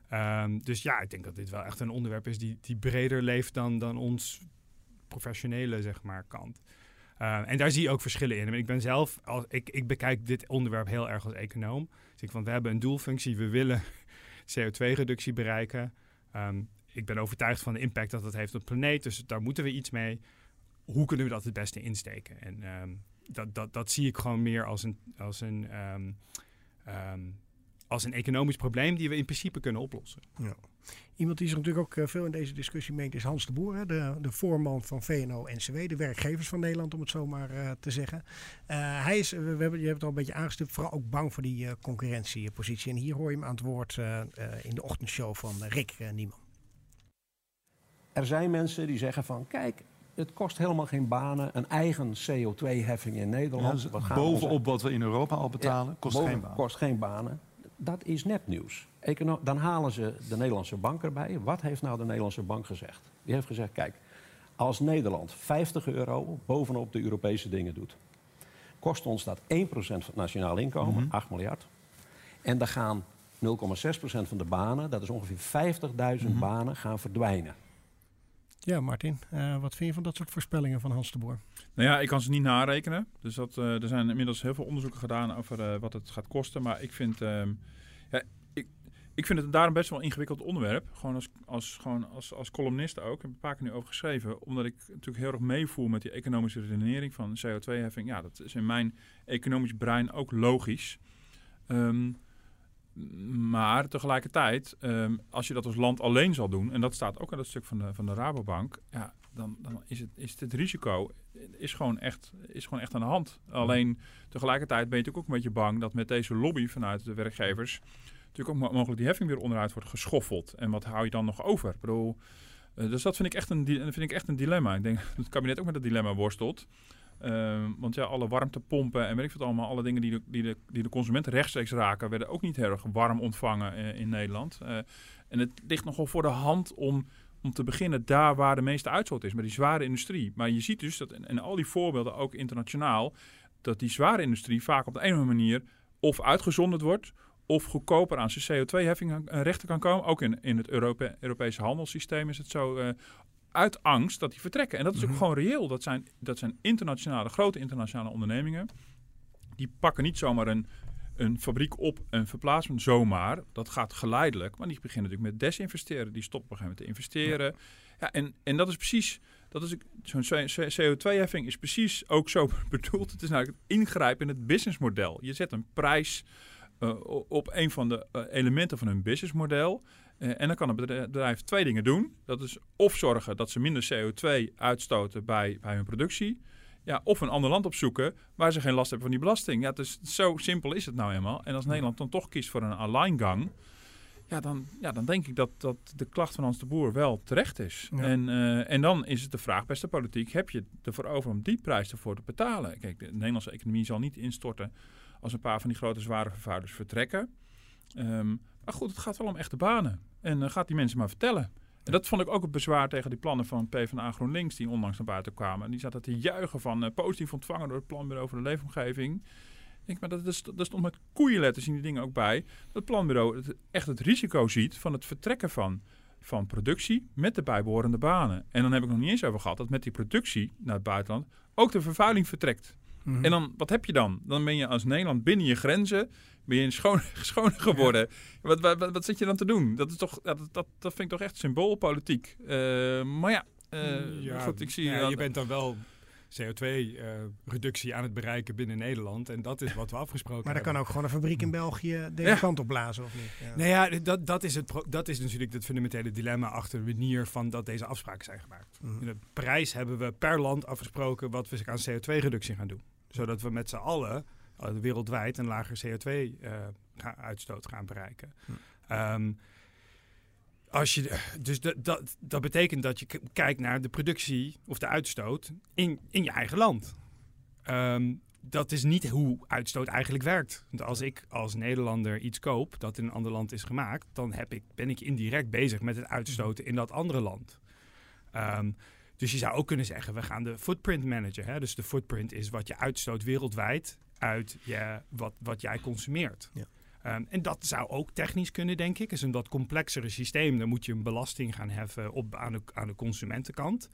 Ehm, dus ja, ik denk dat dit wel echt een onderwerp is die, die breder leeft dan, dan ons professionele zeg maar, kant. Ehm, en daar zie je ook verschillen in. Ik ben zelf, als, ik, ik bekijk dit onderwerp heel erg als econoom. Dus ik van, we hebben een doelfunctie, we willen CO2-reductie bereiken. Ehm, ik ben overtuigd van de impact dat het heeft op de planeet, dus daar moeten we iets mee. Hoe kunnen we dat het beste insteken? En ehm, dat, dat, dat zie ik gewoon meer als een, als een, ehm, ehm, als een economisch probleem die we in principe kunnen oplossen. Iemand die zich natuurlijk ook eh, veel in deze discussie meent is Hans de Boer, de, de voorman van VNO-NCW, de werkgevers van Nederland om het zo maar eh, te zeggen. Eh, hij is, we hebben, je hebt het al een beetje aangestipt, vooral ook bang voor die concurrentiepositie. En hier hoor je hem aan het woord in de ochtendshow van Rick eh, Nieman. Er zijn mensen die zeggen van, kijk, het kost helemaal geen banen. Een eigen CO2-heffing in Nederland. Wat bovenop wat we in Europa al betalen, kost geen baan. Kost geen banen. Dat is nepnieuws. Econo- dan halen ze de Nederlandse bank erbij. Wat heeft nou de Nederlandse bank gezegd? Die heeft gezegd, kijk, als Nederland 50 euro bovenop de Europese dingen doet... kost ons dat 1% van het nationaal inkomen, 8 miljard. En dan gaan 0,6% van de banen, dat is ongeveer 50.000 banen, gaan verdwijnen. Ja, Martin, eh, wat vind je van dat soort voorspellingen van Hans de Boer? Nou ja, ik kan ze niet narekenen. Dus dat, eh, er zijn inmiddels heel veel onderzoeken gedaan over eh, wat het gaat kosten. Maar ik vind, ehm, ja, ik, ik vind het daarom best wel een ingewikkeld onderwerp. Gewoon als, als, gewoon als, als columnist ook. Ik heb een paar keer nu over geschreven. Omdat ik natuurlijk heel erg meevoer met die economische redenering van CO2-heffing. Ja, dat is in mijn economisch brein ook logisch. Ehm, maar tegelijkertijd, ehm, als je dat als land alleen zal doen, en dat staat ook in dat stuk van de, van de Rabobank, ja, dan, dan is, het, is het risico is gewoon, echt, is gewoon echt aan de hand. Alleen tegelijkertijd ben je natuurlijk ook een beetje bang dat met deze lobby vanuit de werkgevers natuurlijk ook mo- mogelijk die heffing weer onderuit wordt geschoffeld. En wat hou je dan nog over? Ik bedoel, eh, dus dat vind ik, echt een, vind ik echt een dilemma. Ik denk dat het kabinet ook met dat dilemma worstelt. Ehm, want ja, alle warmtepompen en weet ik wat allemaal, alle dingen die de, die de, die de consumenten rechtstreeks raken, werden ook niet heel erg warm ontvangen eh, in Nederland. Eh, en het ligt nogal voor de hand om, om te beginnen daar waar de meeste uitstoot is, met die zware industrie. Maar je ziet dus dat, en, al die voorbeelden ook internationaal, dat die zware industrie vaak op de andere manier of uitgezonderd wordt, of goedkoper aan zijn CO2-heffing rechten kan komen. Ook in, in het Europe- Europese handelssysteem is het zo. eh, uit angst dat die vertrekken. En dat is ook gewoon reëel. Dat zijn, dat zijn internationale, grote internationale ondernemingen. Die pakken niet zomaar een, een fabriek op en verplaatsen zomaar. Dat gaat geleidelijk. Maar die beginnen natuurlijk met desinvesteren. Die stoppen op een gegeven moment te investeren. Ja, en, en dat is precies... Dat is, zo'n CO2-heffing is precies ook zo bedoeld. Het is namelijk het ingrijpen in het businessmodel. Je zet een prijs eh, op een van de eh, elementen van hun businessmodel. Eh, en dan kan een bedrijf, bedrijf twee dingen doen. Dat is of zorgen dat ze minder CO2 uitstoten bij, bij hun productie. Ja, of een ander land opzoeken waar ze geen last hebben van die belasting. Ja, dus zo simpel is het nou eenmaal. En als Nederland dan toch kiest voor een alleingang... Ja, dan, ja, dan denk ik dat, dat de klacht van Hans de Boer wel terecht is. Ja. En, eh, en dan is het de vraag, beste politiek... heb je ervoor over om die prijs ervoor te betalen? Kijk, de Nederlandse economie zal niet instorten... als een paar van die grote zware vervuilers vertrekken. Ehm, maar goed, het gaat wel om echte banen. En eh, gaat die mensen maar vertellen. En dat vond ik ook het bezwaar tegen die plannen van PvdA GroenLinks... die onlangs naar buiten kwamen. En die zaten te juichen van eh, positief ontvangen... door het planbureau voor de leefomgeving. Ik denk, maar dat is, dat stond met koeienletters in die dingen ook bij. Dat het planbureau het, echt het risico ziet van het vertrekken van, van productie... met de bijbehorende banen. En dan heb ik nog niet eens over gehad... dat met die productie naar het buitenland ook de vervuiling vertrekt. Mhm. En dan, wat heb je dan? Dan ben je als Nederland binnen je grenzen, ben je schoon, schoon geworden. Wat, wat, wat, wat zit je dan te doen? Dat, is toch, ja, dat, dat, dat vind ik toch echt symboolpolitiek. Eh, maar ja, eh, goed, ik zie... ja, dan- je bent dan wel CO2-reductie aan het bereiken binnen Nederland. En dat is wat we afgesproken Maar dan hebben. kan ook gewoon een fabriek in België deze Ja. kant op blazen, of niet? Ja. Nou ja, dat, dat, is het, dat is natuurlijk het fundamentele dilemma achter de manier van dat deze afspraken zijn gemaakt. Mhm. In de prijs hebben we per land afgesproken wat we aan CO2-reductie gaan doen. Zodat we met z'n allen eh, wereldwijd een lager CO2-uitstoot gaan bereiken. Hm. Ehm, als je, dus dat, dat, dat betekent dat je kijkt naar de productie of de uitstoot in, in je eigen land. Ehm, dat is niet hoe uitstoot eigenlijk werkt. Want als ik als Nederlander iets koop dat in een ander land is gemaakt, dan heb ik, ben ik indirect bezig met het uitstoten in dat andere land. Ehm, dus je zou ook kunnen zeggen, we gaan de footprint managen. Hè? Dus de footprint is wat je uitstoot wereldwijd uit je, wat, wat jij consumeert. Ja. Ehm, en dat zou ook technisch kunnen, denk ik. is een wat complexere systeem. Dan moet je een belasting gaan heffen op, aan, de, aan de consumentenkant.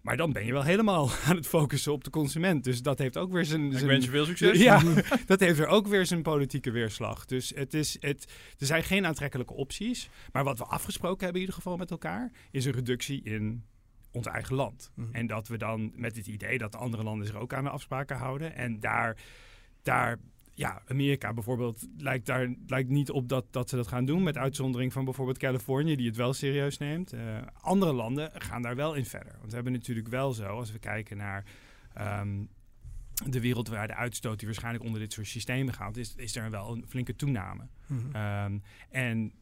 Maar dan ben je wel helemaal aan het focussen op de consument. Dus dat heeft ook weer zijn... ik zijn- wens je veel succes. ja, dat heeft er ook weer zijn politieke weerslag. Dus het is, het, er zijn geen aantrekkelijke opties. Maar wat we afgesproken hebben in ieder geval met elkaar... is een reductie in ons eigen land. Mhm. En dat we dan met het idee dat de andere landen zich ook aan de afspraken houden. En daar, daar ja, Amerika bijvoorbeeld lijkt daar lijkt niet op dat, dat ze dat gaan doen. Met uitzondering van bijvoorbeeld Californië, die het wel serieus neemt. Eh, andere landen gaan daar wel in verder. Want we hebben natuurlijk wel zo, als we kijken naar ehm, de wereldwijde uitstoot die waarschijnlijk onder dit soort systemen gaat, is, is er wel een flinke toename. Mhm. Ehm, en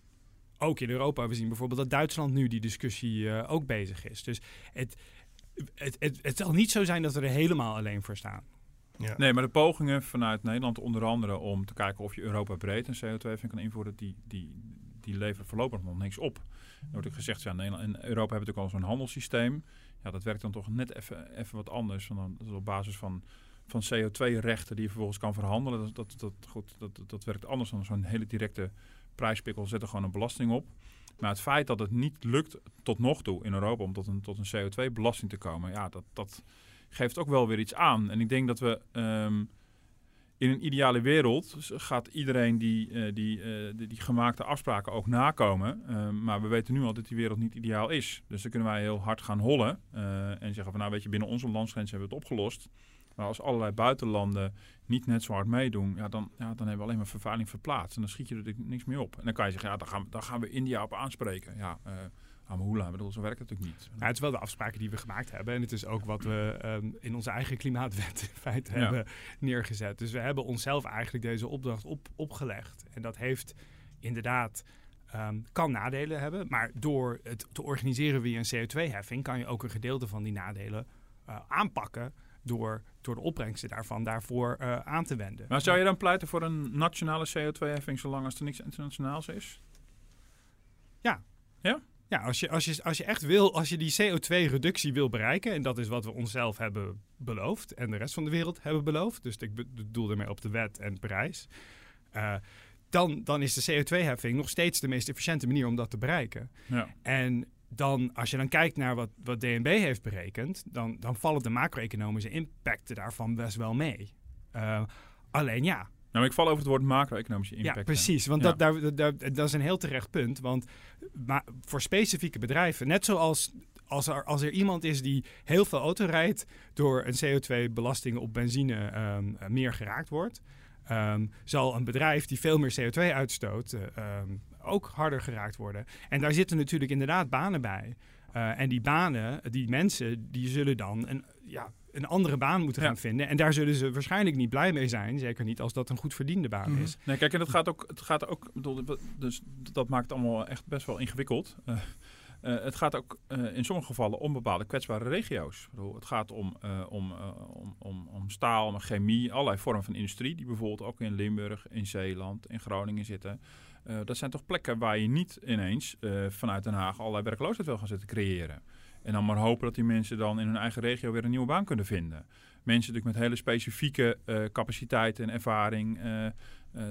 ook in Europa, we zien bijvoorbeeld dat Duitsland nu die discussie eh, ook bezig is. Dus het, het, het, het zal niet zo zijn dat we er helemaal alleen voor staan. Ja. Nee, maar de pogingen vanuit Nederland onder andere om te kijken of je Europa breed een CO2-heffing kan invoeren, die, die, die leveren voorlopig nog niks op. Er wordt ook gezegd, ja, Nederland en Europa hebben natuurlijk al zo'n handelssysteem. Ja, dat werkt dan toch net even, even wat anders. Dan, dat is op basis van, van CO2-rechten die je vervolgens kan verhandelen. Dat, dat, dat, goed, dat, dat, dat werkt anders dan zo'n hele directe prijspikkel. Zet er gewoon een belasting op. Maar het feit dat het niet lukt tot nog toe in Europa om tot een, tot een CO2-belasting te komen, ja, dat, dat geeft ook wel weer iets aan. En ik denk dat we ehm, in een ideale wereld gaat iedereen die, eh, die, eh, die, die gemaakte afspraken ook nakomen. Ehm, maar we weten nu al dat die wereld niet ideaal is. Dus dan kunnen wij heel hard gaan hollen eh, en zeggen van nou weet je, binnen onze landsgrenzen hebben we het opgelost. Maar als allerlei buitenlanden niet net zo hard meedoen, ja, dan, ja, dan hebben we alleen maar vervuiling verplaatst. En dan schiet je er natuurlijk niks meer op. En dan kan je zeggen, ja, dan gaan we, dan gaan we India op aanspreken. Ja, eh Amahula, bedoel, zo werkt het natuurlijk niet. Het is wel de afspraken die we gemaakt hebben. En het is ook wat we ehm, in onze eigen klimaatwet in feite Ja. hebben neergezet. Dus we hebben onszelf eigenlijk deze opdracht op, opgelegd. En dat heeft inderdaad, ehm, kan nadelen hebben. Maar door het te organiseren via een CO2-heffing... kan je ook een gedeelte van die nadelen eh, aanpakken... Door, door de opbrengsten daarvan daarvoor eh, aan te wenden. Maar zou je dan pleiten voor een nationale CO2-heffing zolang als er niks internationaals is? Ja, als je, als, je, als je echt wil, als je die CO2-reductie wil bereiken, en dat is wat we onszelf hebben beloofd en de rest van de wereld hebben beloofd, dus ik bedoel daarmee op de wet en prijs, eh, dan, dan is de CO2-heffing nog steeds de meest efficiënte manier om dat te bereiken. Ja. En dan, als je dan kijkt naar wat, wat DNB heeft berekend, dan, dan vallen de macro-economische impacten daarvan best wel mee. Eh, alleen ja, Nou, ik val over het woord macro-economische impact. ja, precies. Want Ja. Dat, daar, daar, dat is een heel terecht punt. Want maar voor specifieke bedrijven, net zoals als er, als er iemand is die heel veel auto rijdt, door een CO2-belasting op benzine ehm, eh, meer geraakt wordt, ehm, zal een bedrijf die veel meer CO2 uitstoot eh, ehm, ook harder geraakt worden. En daar zitten natuurlijk inderdaad banen bij. Eh, en die banen, die mensen, die zullen dan een, ja, een andere baan moeten Ja. gaan vinden. En daar zullen ze waarschijnlijk niet blij mee zijn. Zeker niet als dat een goed verdiende baan Mhm. is. Nee, kijk, en dat gaat ook, het gaat ook, bedoel, dus dat maakt het allemaal echt best wel ingewikkeld. Eh, eh, het gaat ook in sommige gevallen om bepaalde kwetsbare regio's. Bedoel, het gaat om, om, om, om, om staal, om chemie, allerlei vormen van industrie, die bijvoorbeeld ook in Limburg, in Zeeland, in Groningen zitten. Eh, dat zijn toch plekken waar je niet ineens eh, vanuit Den Haag allerlei werkloosheid wil gaan zitten creëren. En dan maar hopen dat die mensen dan in hun eigen regio weer een nieuwe baan kunnen vinden. Mensen natuurlijk met hele specifieke eh, capaciteiten en ervaring.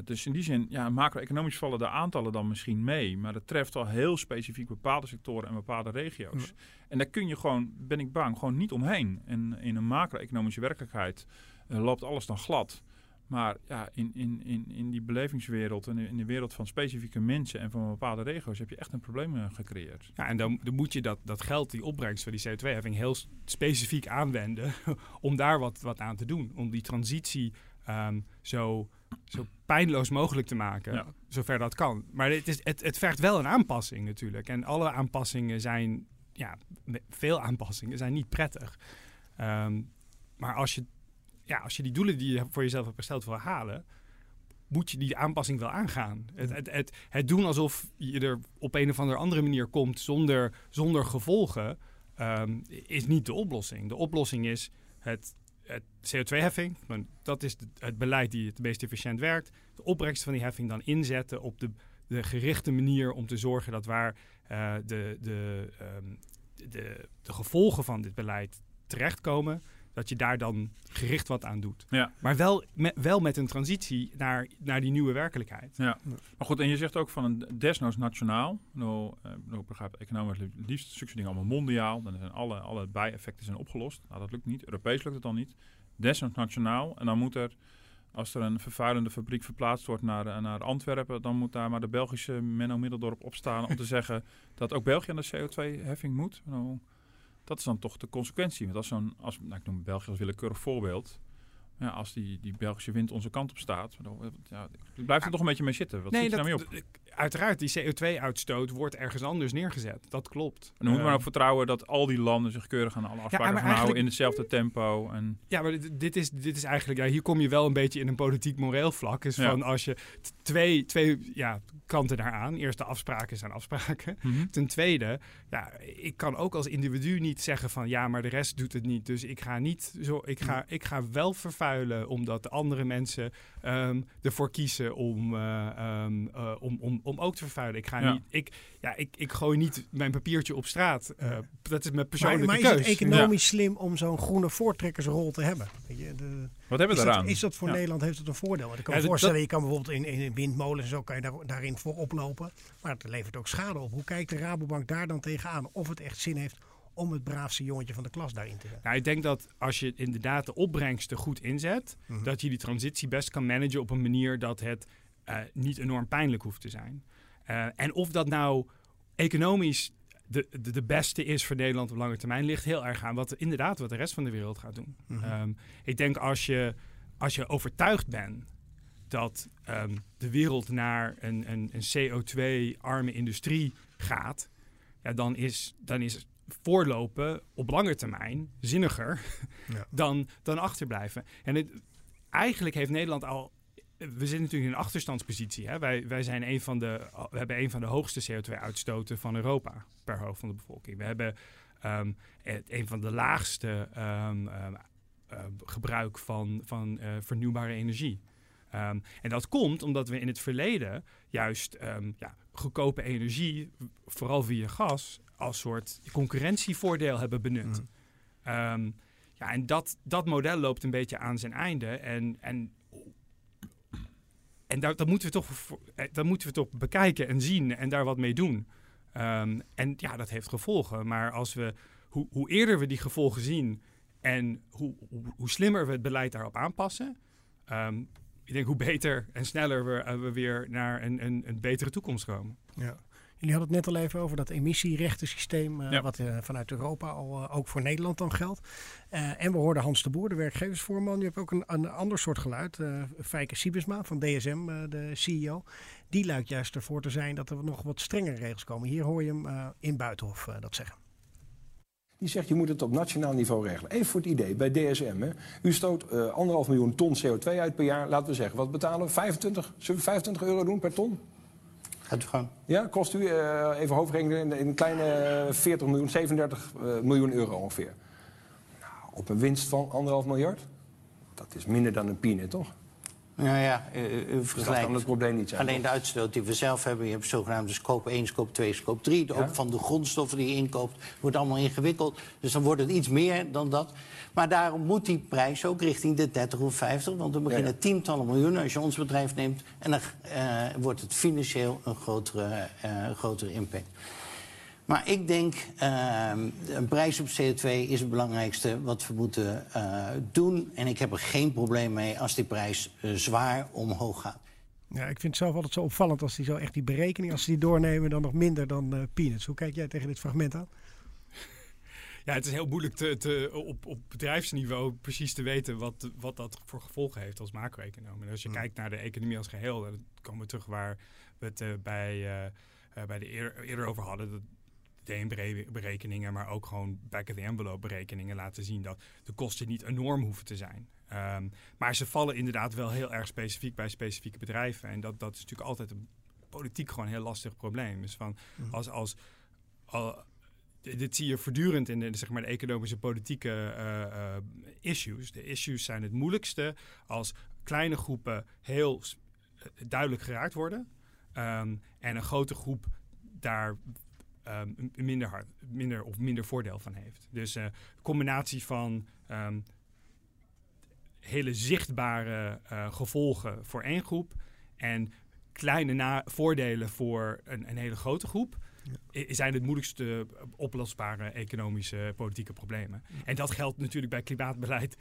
dus in die zin, ja, macro-economisch vallen de aantallen dan misschien mee. Maar dat treft al heel specifiek bepaalde sectoren en bepaalde regio's. Ja. En daar kun je gewoon, ben ik bang, gewoon niet omheen. En in een macro-economische werkelijkheid loopt alles dan glad. Maar ja, in, in, in, in die belevingswereld en in de wereld van specifieke mensen en van bepaalde regio's heb je echt een probleem eh, gecreëerd. Ja, en dan, dan moet je dat, dat geld, die opbrengst van die CO2-heffing, heel specifiek aanwenden om daar wat, wat aan te doen. Om die transitie ehm, zo, zo pijnloos mogelijk te maken, Ja. zover dat kan. Maar het, is, het, het vergt wel een aanpassing natuurlijk. En alle aanpassingen zijn, ja, veel aanpassingen zijn niet prettig. Ehm, maar als je, ja, als je die doelen die je voor jezelf hebt gesteld wil halen, moet je die aanpassing wel aangaan. Het, het, het, het doen alsof je er op een of andere andere manier komt zonder, zonder gevolgen, ehm, is niet de oplossing. De oplossing is het, het CO2-heffing. Want Dat is het, het beleid die het meest efficiënt werkt. De opbrengst van die heffing dan inzetten op de, de gerichte manier om te zorgen dat waar eh, de, de, ehm, de, de gevolgen van dit beleid terechtkomen, dat je daar dan gericht wat aan doet. Ja. Maar wel met, wel met een transitie naar, naar die nieuwe werkelijkheid. Ja. Maar goed, en je zegt ook van een desnoods nationaal. Nou, ik begrijp, economen het liefst zulke dingen allemaal mondiaal. Dan zijn alle, alle bijeffecten zijn opgelost. Nou, dat lukt niet. Europees lukt het dan niet. Desnoods nationaal. En dan moet er, als er een vervuilende fabriek verplaatst wordt naar, eh, naar Antwerpen, dan moet daar maar de Belgische Menno Middeldorp opstaan om te zeggen dat ook België aan de CO2-heffing moet. Nou, dat is dan toch de consequentie. Want als zo'n, als, nou, ik noem België als willekeurig voorbeeld. Ja, als die, die Belgische wind onze kant op staat, dan, ja, ik blijf er toch een beetje mee zitten. Wat nee, je dat, daarmee op? Uiteraard, die CO2-uitstoot wordt ergens anders neergezet. Dat klopt. En dan moet maar Eh, ook vertrouwen dat al die landen zich keurig aan alle afspraken gaan houden in hetzelfde tempo. En, Ja, maar dit, is, dit is eigenlijk, ja, hier kom je wel een beetje in een politiek-moreel vlak. Is Ja. van als je twee, twee ja, kanten daaraan. Eerst de afspraken zijn afspraken. Ten tweede, ja, ik kan ook als individu niet zeggen van ja, maar de rest doet het niet. Dus ik ga niet zo, ik ga, ik ga wel vervuilen omdat de andere mensen ehm, ervoor kiezen om, eh, ehm, eh, om, om, om ook te vervuilen. Ik ga Ja. niet, ik, ja, ik, ik gooi niet mijn papiertje op straat. Eh, dat is mijn Maar, persoonlijke maar is het keus. economisch slim om zo'n groene voortrekkersrol te hebben? Weet je, de, Wat hebben we dat, daaraan? is dat voor Ja. Nederland heeft het een voordeel? Want ik kan Ja, me dat- voorstellen, je kan bijvoorbeeld in, in windmolens en zo kan je daar, daarin voor oplopen. Maar het levert ook schade op. Hoe kijkt de Rabobank daar dan tegenaan? Of het echt zin heeft om het braafste jongetje van de klas daarin te zetten? Nou, ik denk dat als je inderdaad de opbrengsten goed inzet, Mhm. dat je die transitie best kan managen op een manier dat het niet enorm pijnlijk hoeft te zijn. Eh, en of dat nou economisch de, de, de beste is voor Nederland op lange termijn, ligt heel erg aan wat inderdaad wat de rest van de wereld gaat doen. Mhm. Ehm, ik denk als je, als je overtuigd bent dat ehm, de wereld naar een, een, een CO2-arme industrie gaat, ja, dan, is, dan is voorlopen op lange termijn zinniger Ja. dan, dan achterblijven. En het, eigenlijk heeft Nederland al. We zitten natuurlijk in een achterstandspositie. Hè? Wij, wij zijn een van de, we hebben een van de hoogste CO2-uitstoten van Europa per hoofd van de bevolking. We hebben ehm, het, een van de laagste eh, gebruik van, van eh, vernieuwbare energie. En dat komt omdat we in het verleden juist ja, goedkope energie, vooral via gas, als soort concurrentievoordeel hebben benut. Ehm, ja, en dat, dat model loopt een beetje aan zijn einde. En, en, en daar, dat, moeten we toch, eh, dat moeten we toch bekijken en zien en daar wat mee doen. Ehm, en ja, dat heeft gevolgen. Maar als we, hoe, hoe eerder we die gevolgen zien en hoe, hoe, hoe slimmer we het beleid daarop aanpassen, ehm, ik denk hoe beter en sneller we, eh, we weer naar een, een, een betere toekomst komen. Ja. Jullie hadden het net al even over dat emissierechtensysteem, eh, Ja. wat eh, vanuit Europa al eh, ook voor Nederland dan geldt. Eh, en we hoorden Hans de Boer, de werkgeversvoorman. Je hebt ook een, een ander soort geluid. eh Fijke Siebesma van DSM, eh, de CEO. Die lijkt juist ervoor te zijn dat er nog wat strengere regels komen. Hier hoor je hem eh, in Buitenhof eh, dat zeggen. Die zegt je moet het op nationaal niveau regelen. Even voor het idee, bij DSM. Hè. U stoot eh, anderhalf miljoen ton CO2 uit per jaar. Laten we zeggen, wat betalen we? 25? Zullen we 25 euro doen per ton? Gaat u. Ja, kost u, eh, even hoofdrekenen, een kleine eh, 40 miljoen, 37 eh, miljoen euro ongeveer. Nou, op een winst van anderhalf miljard? Dat is minder dan een peanut, toch? Nou ja, u, vergelijkt het probleem niet zijn. alleen de uitstoot die we zelf hebben. Je hebt zogenaamde scope 1, scope 2, scope 3. Ja. Ook van de grondstoffen die je inkoopt. wordt allemaal ingewikkeld. Dus dan wordt het iets meer dan dat. Maar daarom moet die prijs ook richting de 30 of 50. Want we beginnen Ja, ja. tientallen miljoenen als je ons bedrijf neemt. En dan eh, wordt het financieel een grotere, eh, grotere impact. Maar ik denk, uh, een prijs op CO2 is het belangrijkste wat we moeten uh, doen. En ik heb er geen probleem mee als die prijs uh, zwaar omhoog gaat. Ja, ik vind het zelf altijd zo opvallend als die zo echt die berekening, als ze die doornemen, dan nog minder dan uh, peanuts. Hoe kijk jij tegen dit fragment aan? Ja, het is heel moeilijk te, te, op, op bedrijfsniveau precies te weten wat, wat dat voor gevolgen heeft als macro-econoom. En als je Mm. kijkt naar de economie als geheel, dan komen we terug waar we het uh, bij, uh, bij de eer, eerder over hadden. Dat DNB-berekeningen, maar ook gewoon back-of-the-envelope berekeningen laten zien dat de kosten niet enorm hoeven te zijn. Um, maar ze vallen inderdaad wel heel erg specifiek bij specifieke bedrijven. En dat, dat is natuurlijk altijd een politiek gewoon een heel lastig probleem. Dus van Mhm. als, als, al, dit zie je voortdurend in de, zeg maar, de economische politieke uh, uh, issues. De issues zijn het moeilijkste als kleine groepen heel duidelijk geraakt worden. Um, en een grote groep daar um, minder, hard, minder of minder voordeel van heeft. Dus een uh, combinatie van um, hele zichtbare uh, gevolgen voor één groep en kleine voordelen voor een, een, hele grote groep. Ja. zijn het moeilijkste oplosbare economische politieke problemen. Ja. En dat geldt natuurlijk bij klimaatbeleid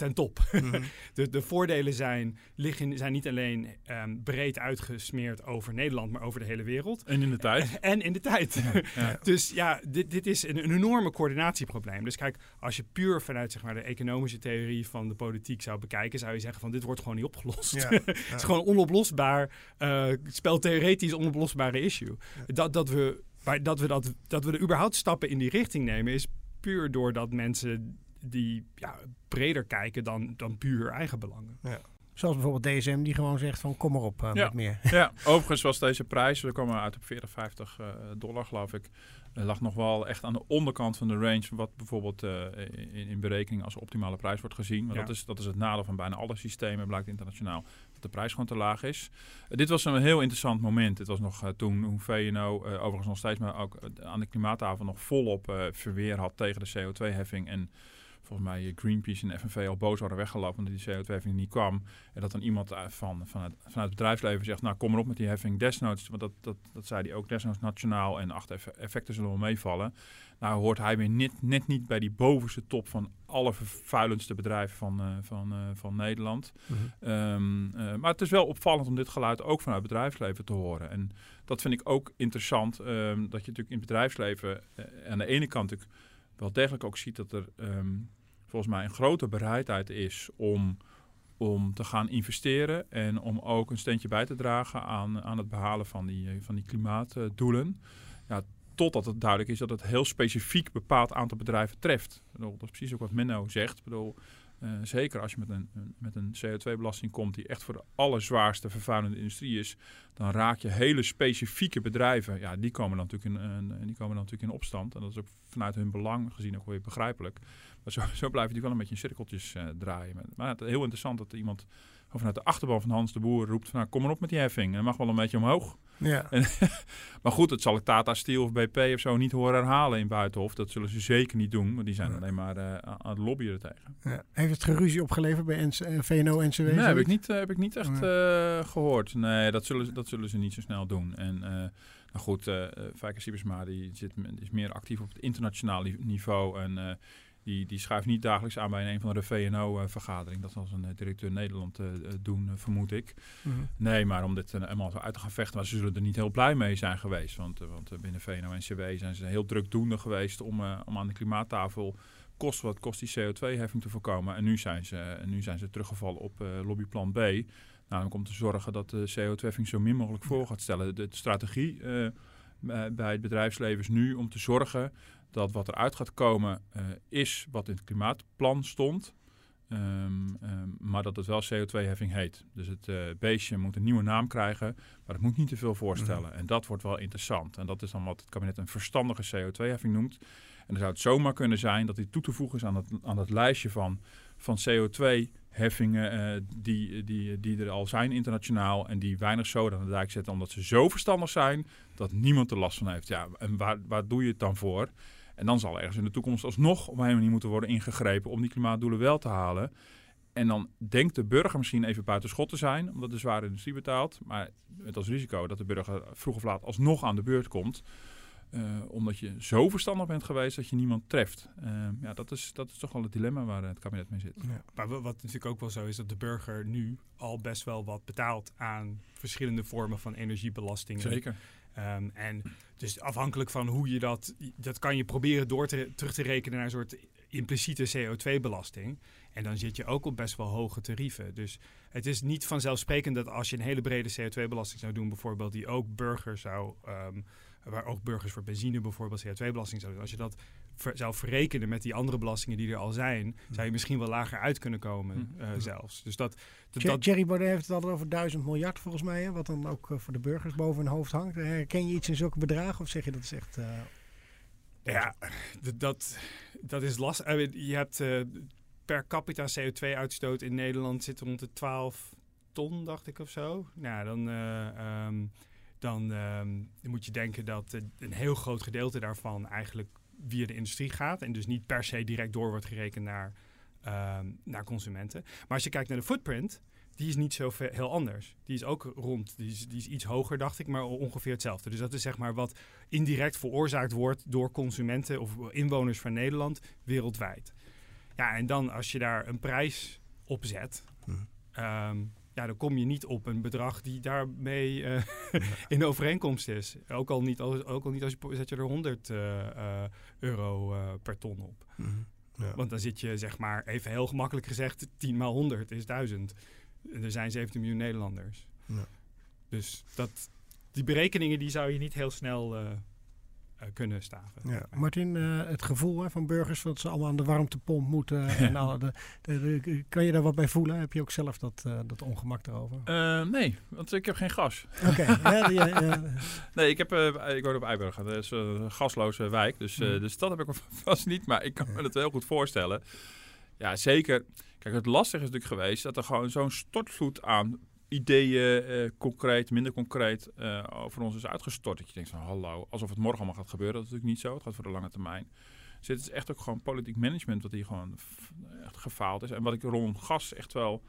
ten top. Mm -hmm. de, de, voordelen zijn, liggen, zijn niet alleen um, breed uitgesmeerd over Nederland, maar over de hele wereld. En in de tijd. en in de tijd. Ja, ja. dus ja, dit, dit is een, een, enorme coördinatieprobleem. Dus kijk, als je puur vanuit zeg maar, de economische theorie van de politiek zou bekijken, zou je zeggen van dit wordt gewoon niet opgelost. het is gewoon onoplosbaar, uh, speltheoretisch onoplosbare issue. Dat, dat, we, dat, we dat, dat we er überhaupt stappen in die richting nemen, is puur doordat mensen die ja, breder kijken dan, dan puur eigen belangen. Ja. Zoals bijvoorbeeld DSM die gewoon zegt van kom maar op uh, ja. met meer. Ja, overigens was deze prijs, we komen uit op 40, 50 uh, dollar geloof ik. Uh, lag nog wel echt aan de onderkant van de range wat bijvoorbeeld uh, in, in, berekening als optimale prijs wordt gezien. Maar Ja. dat, is, dat is het nadeel van bijna alle systemen, blijkt internationaal, dat de prijs gewoon te laag is. Uh, dit was een heel interessant moment. Het was nog uh, toen hoe VNO uh, overigens nog steeds, maar ook aan de klimaattafel nog volop uh, verweer had tegen de CO2-heffing en volgens mij Greenpeace en FNV al boos waren weggelopen omdat die CO2-heffing niet kwam. En dat dan iemand uh, van, van het, vanuit het bedrijfsleven zegt, nou kom maar op met die heffing desnoods. Want dat, dat, dat zei hij ook desnoods nationaal en acht effecten zullen wel meevallen. Nou hoort hij weer net, net niet bij die bovenste top van alle vervuilendste bedrijven van, uh, van, uh, van Nederland. Mhm. Um, uh, maar het is wel opvallend om dit geluid ook vanuit het bedrijfsleven te horen. En dat vind ik ook interessant, um, dat je natuurlijk in het bedrijfsleven aan de ene kant wel degelijk ook ziet dat er um, volgens mij een grote bereidheid is om, om te gaan investeren en om ook een steentje bij te dragen aan, aan het behalen van die, eh, van die klimaatdoelen. Ja, totdat het duidelijk is dat het heel specifiek bepaald aantal bedrijven treft. Dat is precies ook wat Menno zegt. Bedoel, uh, zeker als je met een, met een CO2-belasting komt die echt voor de allerzwaarste vervuilende industrie is, dan raak je hele specifieke bedrijven. Ja, die komen dan natuurlijk in, uh, die komen dan natuurlijk in opstand. En dat is ook vanuit hun belang gezien ook weer begrijpelijk. Maar zo, zo blijf natuurlijk wel een beetje in cirkeltjes uh, draaien. Maar het heel interessant dat iemand vanuit de achterban van Hans de Boer roept van, nou, kom maar op met die heffing. En mag wel een beetje omhoog. Ja. En, maar goed, dat zal ik Tata Steel of BP of zo niet horen herhalen in Buitenhof. Dat zullen ze zeker niet doen, want die zijn Ja. alleen maar uh, aan het lobbyen tegen. Ja. Heeft het geruzie opgeleid bij NC, uh, VNO-NCW? Nee, heb ik niet, uh, heb ik niet echt uh, gehoord. Nee, dat zullen, ze- dat zullen ze niet zo snel doen. En uh, nou goed, uh, Fijker Siebersma die zit, is meer actief op het internationaal niveau. En die, die schuift niet dagelijks aan bij een van de VNO-vergadering. Dat zal een uh, directeur Nederland uh, uh, doen, vermoed ik. Mhm. Nee, maar om dit helemaal zo uit te gaan vechten, maar ze zullen er niet heel blij mee zijn geweest. Want, want binnen VNO-NCW zijn ze heel drukdoende geweest om, om aan de klimaattafel kost wat kost die CO2-heffing te voorkomen. En nu zijn ze, en nu zijn ze teruggevallen op lobbyplan B. Namelijk om te zorgen dat de CO2-heffing zo min mogelijk voor gaat stellen. De, de strategie uh, bij het bedrijfsleven is nu om te zorgen dat wat eruit gaat komen uh, is wat in het klimaatplan stond. Um, um, maar dat het wel CO2-heffing heet. Dus het uh, beestje moet een nieuwe naam krijgen, maar het moet niet te veel voorstellen. Mm. En dat wordt wel interessant. En dat is dan wat het kabinet een verstandige CO2-heffing noemt. En dan zou het zomaar kunnen zijn dat die toe te voegen is aan het, aan het lijstje van, van CO2-heffingen uh, die, die, die er al zijn internationaal en die weinig zoden aan de dijk zetten, omdat ze zo verstandig zijn dat niemand er last van heeft. Ja, en waar, waar doe je het dan voor? En dan zal ergens in de toekomst alsnog op een manier moeten worden ingegrepen om die klimaatdoelen wel te halen. En dan denkt de burger misschien even buiten schot te zijn, omdat de zware industrie betaalt. Maar met als risico dat de burger vroeg of laat alsnog aan de beurt komt. eh, omdat je zo verstandig bent geweest dat je niemand treft. Ehm, ja, dat is, dat is toch wel het dilemma waar het kabinet mee zit. Ja. Maar wat natuurlijk ook wel zo is, dat de burger nu al best wel wat betaalt aan verschillende vormen van energiebelastingen. Zeker. Ehm, en dus afhankelijk van hoe je dat, dat kan je proberen door te, terug te rekenen naar een soort impliciete CO2-belasting. En dan zit je ook op best wel hoge tarieven. Dus het is niet vanzelfsprekend dat als je een hele brede CO2-belasting zou doen, bijvoorbeeld, die ook burgers zou, um, waar ook burgers voor benzine bijvoorbeeld CO2-belasting zouden doen. Als je dat ver, zou verrekenen met die andere belastingen die er al zijn, zou je misschien wel lager uit kunnen komen uh, zelfs. Dus dat, dat, dat Jerry Baudet heeft het altijd over duizend miljard volgens mij, hè, wat dan ook uh, voor de burgers boven hun hoofd hangt. Herken je iets in zulke bedragen of zeg je dat is echt... Uh, ja, dat, dat is lastig. Je hebt per capita CO2-uitstoot in Nederland zit rond de 12 ton, dacht ik of zo. Nou, dan, uh, um, dan um, moet je denken dat een heel groot gedeelte daarvan eigenlijk via de industrie gaat. En dus niet per se direct door wordt gerekend naar, um, naar consumenten. Maar als je kijkt naar de footprint, die is niet zo heel anders. Die is ook rond, die is, die is iets hoger, dacht ik, maar ongeveer hetzelfde. Dus dat is zeg maar wat indirect veroorzaakt wordt door consumenten of inwoners van Nederland wereldwijd. Ja, en dan als je daar een prijs op zet, hmm. um, ja, dan kom je niet op een bedrag die daarmee uh, in overeenkomst is. Ook al niet, als, ook al niet als je zet je er 100 uh, uh, euro per ton op. Hmm. Ja. Want dan zit je, zeg maar, even heel gemakkelijk gezegd, 10 maal 100 is 1000. Er zijn 17 miljoen Nederlanders. Ja. Dus dat, die berekeningen die zou je niet heel snel kunnen staven. Ja. Martin, uh, het gevoel hè, van burgers dat ze allemaal aan de warmtepomp moeten. en alle de, de, de, kan je daar wat bij voelen? Heb je ook zelf dat, uh, dat ongemak erover? nee, want ik heb geen gas. Oké. Okay. ja, ja, nee, ik, heb, ik woon op Eiburg. Dat is een gasloze wijk. Dus, mm. dus dat heb ik vast niet. Maar ik kan me het heel goed voorstellen. Ja, zeker. Kijk, het lastige is natuurlijk geweest dat er gewoon zo'n stortvloed aan ideeën, uh, concreet, minder concreet, uh, over ons is uitgestort. Dat je denkt van hallo, alsof het morgen allemaal gaat gebeuren. Dat is natuurlijk niet zo. Het gaat voor de lange termijn. Dus het is echt ook gewoon politiek management wat hier gewoon echt gefaald is. En wat ik rond gas echt wel,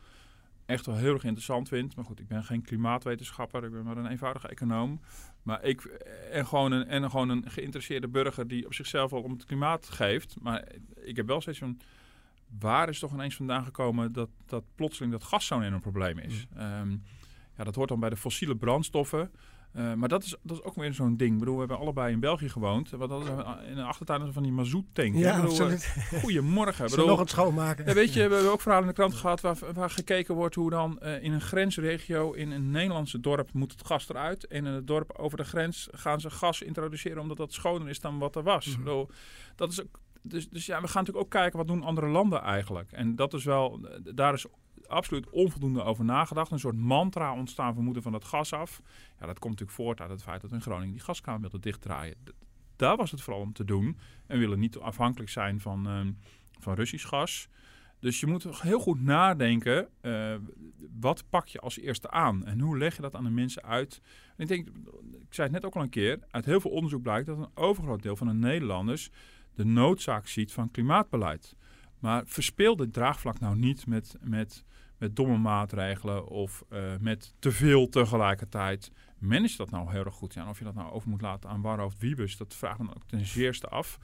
echt wel heel erg interessant vind. Maar goed, ik ben geen klimaatwetenschapper. Ik ben maar een eenvoudige econoom. Maar ik, en gewoon een, en gewoon een geïnteresseerde burger die op zichzelf al om het klimaat geeft. Maar ik heb wel steeds van waar is toch ineens vandaan gekomen dat, dat plotseling dat gas zo'n enorm probleem is? Mm. Um, ja, dat hoort dan bij de fossiele brandstoffen. Uh, maar dat is, dat is ook weer zo'n ding. Ik bedoel, we hebben allebei in België gewoond. Wat dat is in de achtertuin van die mazoet-tank. Ja, bedoel, absoluut. Goedemorgen. bedoel, nog het schoonmaken. Ja, weet je, we hebben ook verhalen in de krant gehad waar, waar gekeken wordt hoe dan uh, in een grensregio in een Nederlandse dorp moet het gas eruit. En in het dorp over de grens gaan ze gas introduceren omdat dat schoner is dan wat er was. Mm. bedoel, dat is ook dus, dus ja, we gaan natuurlijk ook kijken wat doen andere landen eigenlijk. En dat is wel, daar is absoluut onvoldoende over nagedacht. Een soort mantra ontstaan, we moeten van het gas af. Ja, dat komt natuurlijk voort uit het feit dat in Groningen die gaskraan wilden dichtdraaien. Daar was het vooral om te doen. En willen niet afhankelijk zijn van, um, van Russisch gas. Dus je moet heel goed nadenken, uh, wat pak je als eerste aan? En hoe leg je dat aan de mensen uit? En ik denk, ik zei het net ook al een keer, uit heel veel onderzoek blijkt dat een overgroot deel van de Nederlanders de noodzaak ziet van klimaatbeleid. Maar verspeel dit draagvlak nou niet met, met, met domme maatregelen of uh, met te veel tegelijkertijd. Manage dat nou heel erg goed. Ja, of je dat nou over moet laten aan Warhoofd Wiebes, dat vraagt dan ook ten zeerste af.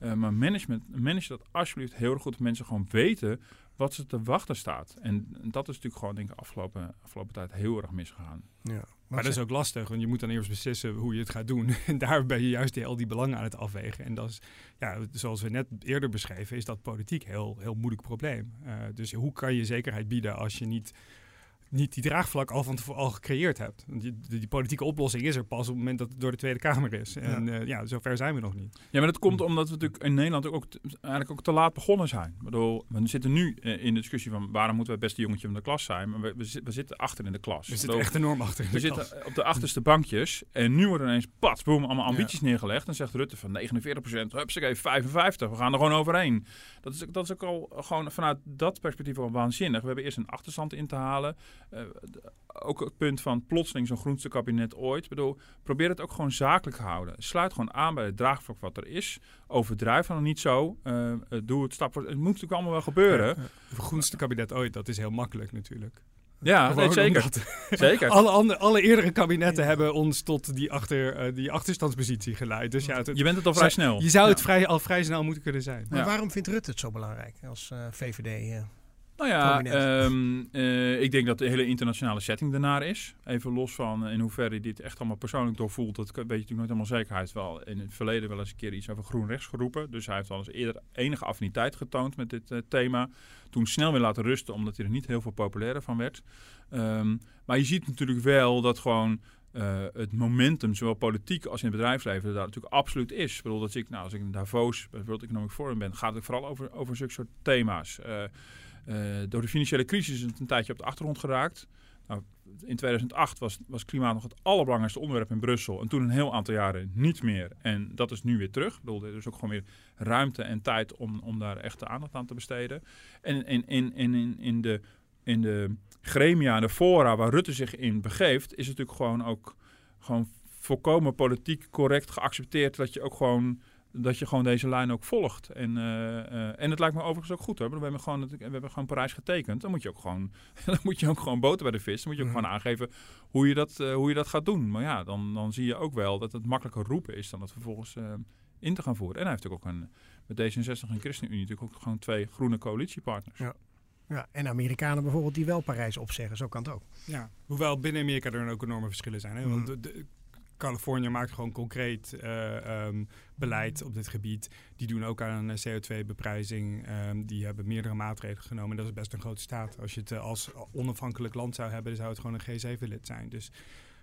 Uh, maar management, manage dat alsjeblieft heel erg goed. Dat mensen gewoon weten wat ze te wachten staat. En dat is natuurlijk gewoon, denk ik, afgelopen, afgelopen tijd heel erg misgegaan. Ja. Maar dat is ook lastig, want je moet dan eerst beslissen hoe je het gaat doen. En daar ben je juist die, al die belangen aan het afwegen. En dat is, ja, zoals we net eerder beschreven, is dat politiek heel, heel moeilijk probleem. Uh, dus hoe kan je zekerheid bieden als je niet niet die draagvlak al van tevoren al gecreëerd hebt. Die, die, politieke oplossing is er pas op het moment dat het door de Tweede Kamer is. En ja, uh, ja zover zijn we nog niet. Ja, maar dat komt omdat we natuurlijk in Nederland ook te, eigenlijk ook te laat begonnen zijn. Ik bedoel, we zitten nu uh, in de discussie van waarom moeten we het beste jongetje van de klas zijn. Maar we, we, we zitten achter in de klas. We zitten echt enorm achter in de we klas. We zitten op de achterste bankjes. En nu worden ineens, pats, boom, allemaal ambities ja. neergelegd. En zegt Rutte van 49 procent, even 55. We gaan er gewoon overheen. Dat is, dat is ook al gewoon vanuit dat perspectief al waanzinnig. We hebben eerst een achterstand in te halen. Uh, ook het punt van plotseling zo'n groenste kabinet ooit. Ik bedoel, probeer het ook gewoon zakelijk te houden. Sluit gewoon aan bij het draagvlak wat er is. Overdrijf dan niet zo. Uh, doe het stap voor. Het moet natuurlijk allemaal wel gebeuren. Het groenste kabinet ooit, dat is heel makkelijk natuurlijk. Ja, nee, zeker. omdat- Zeker. alle, andere, alle eerdere kabinetten hebben ons tot die, achter, eh, die achterstandspositie geleid. Dus ja, het- Je bent het al vrij snel. Je zou het vrij, al vrij snel moeten kunnen zijn. Maar Ja. waarom vindt Rutte het zo belangrijk als eh, VVD? Eh? Nou ja, ehm, eh, ik denk dat de hele internationale setting ernaar is. Even los van in hoeverre dit echt allemaal persoonlijk doorvoelt. Dat weet je natuurlijk nooit helemaal zeker. Hij heeft wel in het verleden wel eens een keer iets over groen-rechts geroepen. Dus hij heeft al eens eerder enige affiniteit getoond met dit eh, thema. Toen snel weer laten rusten, omdat hij er niet heel veel populairder van werd. Ehm, maar je ziet natuurlijk wel dat gewoon eh, het momentum, zowel politiek als in het bedrijfsleven, daar natuurlijk absoluut is. Ik bedoel, dat ik, nou, als ik in Davos bij World Economic Forum ben, gaat het vooral over, over zulke soort thema's. Eh, eh, door de financiële crisis is het een tijdje op de achtergrond geraakt. Nou, in 2008 was, was klimaat nog het allerbelangrijkste onderwerp in Brussel. En toen een heel aantal jaren niet meer. En dat is nu weer terug. Ik bedoel, er is ook gewoon weer ruimte en tijd om, om daar echt de aandacht aan te besteden. En in, in, in, in, in de, in de gremia, de fora waar Rutte zich in begeeft, is het natuurlijk gewoon ook gewoon volkomen politiek correct geaccepteerd dat je ook gewoon dat je gewoon deze lijn ook volgt. En, eh, eh, en het lijkt me overigens ook goed hoor. We hebben gewoon, we hebben gewoon Parijs getekend. Dan moet je ook gewoon, dan moet je ook gewoon boter bij de vis. Dan moet je ook Mhm. gewoon aangeven hoe je, dat, eh, hoe je dat gaat doen. Maar ja, dan, dan zie je ook wel dat het makkelijker roepen is dan het vervolgens in te gaan voeren. En hij heeft natuurlijk ook een, met D66 en ChristenUnie natuurlijk ook gewoon twee groene coalitiepartners. Ja. Ja, en Amerikanen bijvoorbeeld die wel Parijs opzeggen, zo kan het ook. Ja, hoewel binnen Amerika er dan ook enorme verschillen zijn. Hè? Want Mhm. de, de- Californië maakt gewoon concreet eh, ehm, beleid op dit gebied. Die doen ook aan een CO2-beprijzing. Ehm, die hebben meerdere maatregelen genomen. En dat is best een grote staat. Als je het eh, als onafhankelijk land zou hebben, dan zou het gewoon een G7-lid zijn. Dus,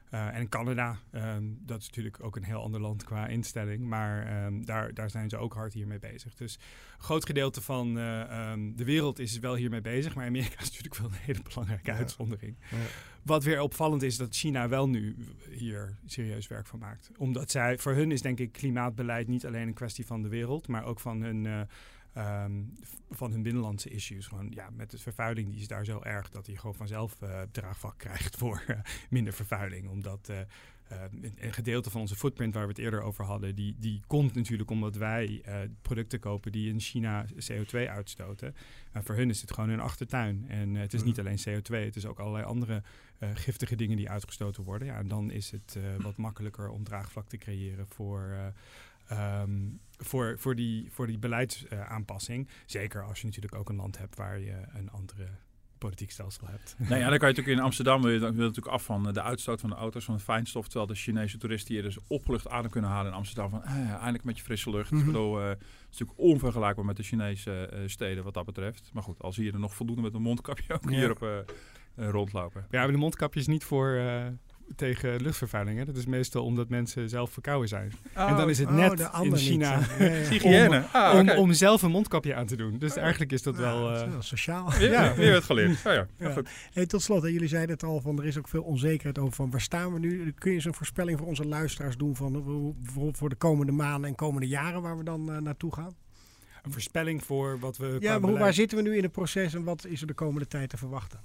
eh, en Canada, ehm, dat is natuurlijk ook een heel ander land qua instelling. Maar ehm, daar, daar zijn ze ook hard hiermee bezig. Dus een groot gedeelte van eh, ehm, de wereld is wel hiermee bezig. Maar Amerika is natuurlijk wel een hele belangrijke Ja. uitzondering. Ja. Wat weer opvallend is dat China wel nu hier serieus werk van maakt. Omdat zij, voor hun is denk ik klimaatbeleid niet alleen een kwestie van de wereld, maar ook van hun, eh, ehm, van hun binnenlandse issues. Gewoon, ja, met de vervuiling die is daar zo erg dat hij gewoon vanzelf eh, draagvlak krijgt voor eh, minder vervuiling. Omdat eh, een- een gedeelte van onze footprint waar we het eerder over hadden, die, die komt natuurlijk omdat wij producten kopen die in China CO2 uitstoten. En voor hun is het gewoon hun achtertuin. En het is niet alleen CO2, het is ook allerlei andere giftige dingen die uitgestoten worden. Ja, en dan is het wat makkelijker om draagvlak te creëren voor, eh, ehm, voor, voor die, voor die beleidsaanpassing. Zeker als je natuurlijk ook een land hebt waar je een andere politiek stelsel hebt. Nou ja, dan kan je natuurlijk in Amsterdam wil je, dan wil je natuurlijk af van eh, de uitstoot van de auto's, van het fijnstof. Terwijl de Chinese toeristen hier dus opgelucht adem kunnen halen in Amsterdam. Van eh, eindelijk met je frisse lucht. Mhm. Ik bedoel, eh, het is natuurlijk onvergelijkbaar met de Chinese eh, steden wat dat betreft. Maar goed, al zie je er nog voldoende met een mondkapje ook Ja. hier op rondlopen. Ja, maar de mondkapje is niet voor eh, tegen luchtvervuiling. Hè? Dat is meestal omdat mensen zelf verkouden zijn. en dan is het oh, net in niet. China Ja, ja, ja. Hygiëne. om, Ah, om, zelf een mondkapje aan te doen. Dus eigenlijk is dat Ja, wel... dat is eh, wel sociaal. Ja. weer wat geleerd. Oh, ja. Ja, Ja. goed. Hey, tot slot, hè, jullie zeiden het al, van er is ook veel onzekerheid over van waar staan we nu. Kun je eens een voorspelling voor onze luisteraars doen van hoe- voor, voor de komende maanden en komende jaren waar we dan eh, naartoe gaan? een voorspelling voor wat we... Ja, maar hoe, waar zitten we nu in het proces en wat is er de komende tijd te verwachten?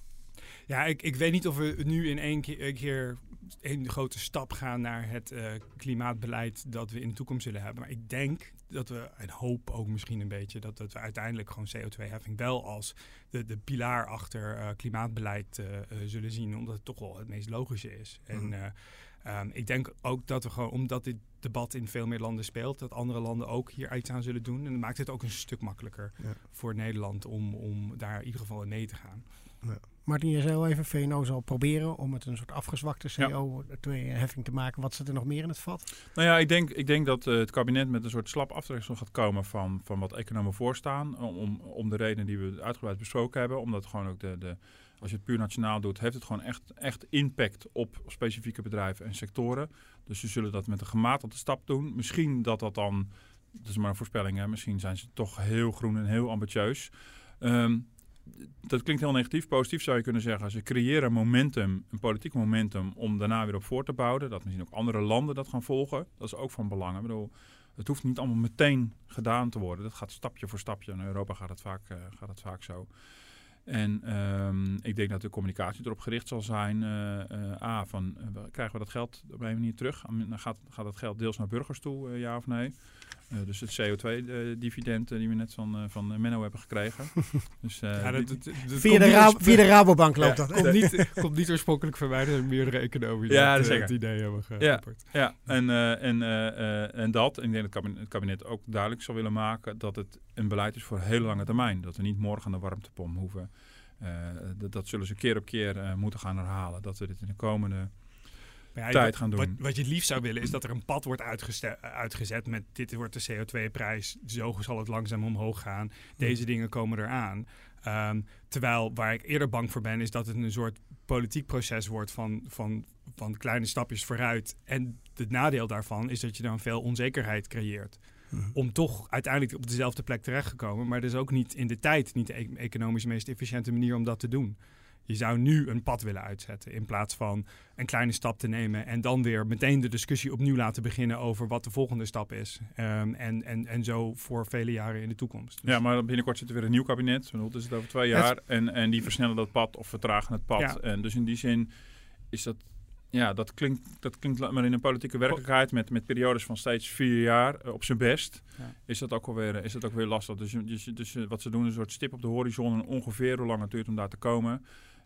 Ja, ik, ik weet niet of we nu in één keer, een grote stap gaan naar het eh, klimaatbeleid dat we in de toekomst zullen hebben. Maar ik denk dat we, en hoop ook misschien een beetje, dat, dat we uiteindelijk gewoon CO2-heffing wel als de, de pilaar achter eh, klimaatbeleid eh, zullen zien. Omdat het toch wel het meest logische is. En eh, ehm, ik denk ook dat we gewoon, omdat dit debat in veel meer landen speelt, dat andere landen ook hier iets aan zullen doen. En dat maakt het ook een stuk makkelijker Ja. voor Nederland om, om daar in ieder geval in mee te gaan. Martin, jij zei al even, VNO zal proberen om het een soort afgezwakte CO2-heffing te maken. Wat zit er nog meer in het vat? Nou ja, ik denk, ik denk dat eh, het kabinet met een soort slap aftreksel gaat komen van, van wat economen voorstaan. Om, om de redenen die we uitgebreid besproken hebben. Omdat gewoon ook de, de, als je het puur nationaal doet, heeft het gewoon echt, echt impact op specifieke bedrijven en sectoren. Dus ze zullen dat met een gematigde stap doen. Misschien dat dat dan, dat is maar een voorspelling, hè, misschien zijn ze toch heel groen en heel ambitieus. Ehm, dat klinkt heel negatief. Positief zou je kunnen zeggen. Ze creëren momentum, een politiek momentum, om daarna weer op voor te bouwen. Dat misschien ook andere landen dat gaan volgen. Dat is ook van belang. Ik bedoel, het hoeft niet allemaal meteen gedaan te worden. Dat gaat stapje voor stapje. In Europa gaat het vaak, eh, gaat vaak zo. En ehm, ik denk dat de communicatie erop gericht zal zijn. eh, eh, A, van krijgen we dat geld op een manier terug? Dan gaat, gaat dat geld deels naar burgers toe, ja of nee? Eh, dus het CO2-dividend die we net van, eh, van Menno hebben gekregen. dus, eh, Ja, dat- die- dat- dat Via de, niet Ra- oorsp- via de Rabobank loopt Ja. dat. komt, niet, komt niet oorspronkelijk van mij, er zijn meerdere economen die Ja, dat, eh, het idee hebben ge- Ja. en, eh, en, eh, eh, en dat, en ik denk dat het kabinet, het kabinet ook duidelijk zal willen maken dat het een beleid is voor een hele lange termijn. Dat we niet morgen aan de warmtepomp hoeven. Eh, dat, dat zullen ze keer op keer eh, moeten gaan herhalen. Dat we dit in de komende ja, tijd wat- gaan doen. Wat, wat je het liefst zou willen is dat er een pad wordt uitgezet met dit wordt de CO2-prijs, zo zal het langzaam omhoog gaan. Deze dingen komen eraan. Ehm, terwijl waar ik eerder bang voor ben is dat het een soort politiek proces wordt van, van, van kleine stapjes vooruit. En het nadeel daarvan is dat je dan veel onzekerheid creëert. Om toch uiteindelijk op dezelfde plek terecht te komen. Maar dat is ook niet in de tijd niet de e- economisch meest efficiënte manier om dat te doen. Je zou nu een pad willen uitzetten in plaats van een kleine stap te nemen en dan weer meteen de discussie opnieuw laten beginnen over wat de volgende stap is. Ehm, en, en, en zo voor vele jaren in de toekomst. Dus- Ja, maar binnenkort zit er weer een nieuw kabinet. Zo is het over twee jaar. En, en die versnellen dat pad of vertragen het pad. Ja. En dus in die zin is dat... Ja, dat klinkt, dat klinkt maar in een politieke werkelijkheid met, met periodes van steeds vier jaar eh, op zijn best. Ja. Is, dat ook alweer, is dat ook weer lastig. Dus, dus, dus eh, wat ze doen is een soort stip op de horizon. En ongeveer hoe lang het duurt om daar te komen.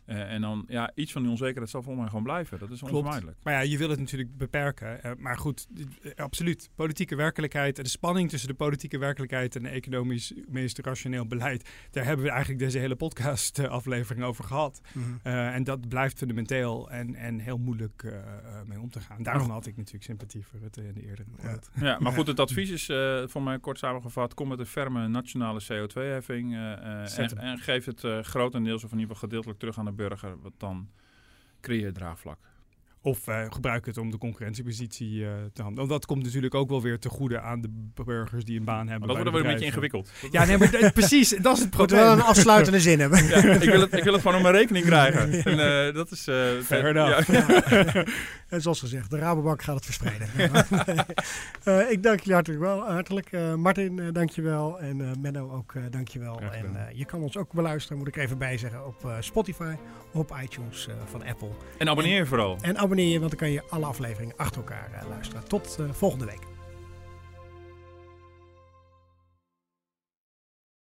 Eh, en dan, ja, iets van die onzekerheid zal volgens mij gewoon blijven. Dat is Klopt. onvermijdelijk. Maar ja, je wil het natuurlijk beperken. Eh, maar goed, eh, absoluut. Politieke werkelijkheid en de spanning tussen de politieke werkelijkheid en de economisch meest rationeel beleid. Daar hebben we eigenlijk deze hele podcast-aflevering over gehad. Mhm. Eh, en dat blijft fundamenteel en, en heel moeilijk mee om te gaan. Daarom had ik natuurlijk sympathie voor het in de eerdere. Ja, maar goed, het advies is eh, voor mij kort samengevat: kom met een ferme nationale CO2-heffing. Zet en, en geef het eh, grotendeels of in ieder geval gedeeltelijk terug aan de burger. Want dan creëer je draagvlak. Of eh, gebruik het om de concurrentiepositie eh, te handelen. Want dat komt natuurlijk ook wel weer te goede aan de burgers die een baan hebben. Maar dat wordt weer een beetje ingewikkeld. Ja, nee, maar precies. Dat is het Moet probleem. wel een afsluitende zin hebben. Ja, ik, wil het, ik wil het gewoon op mijn rekening krijgen. En, eh, dat is. eh, Fair ja. En zoals gezegd, de Rabobank gaat het verspreiden. Eh, ik dank jullie hartelijk wel. Hartelijk. Eh, Martin, eh, dank je wel. En eh, Menno ook, eh, dank je wel. Graag En eh, je kan ons ook beluisteren, moet ik even bij zeggen, op eh, Spotify op iTunes eh, van Apple. En abonneer je vooral. En abonneer je, want dan kan je alle afleveringen achter elkaar eh, luisteren. Tot eh, volgende week.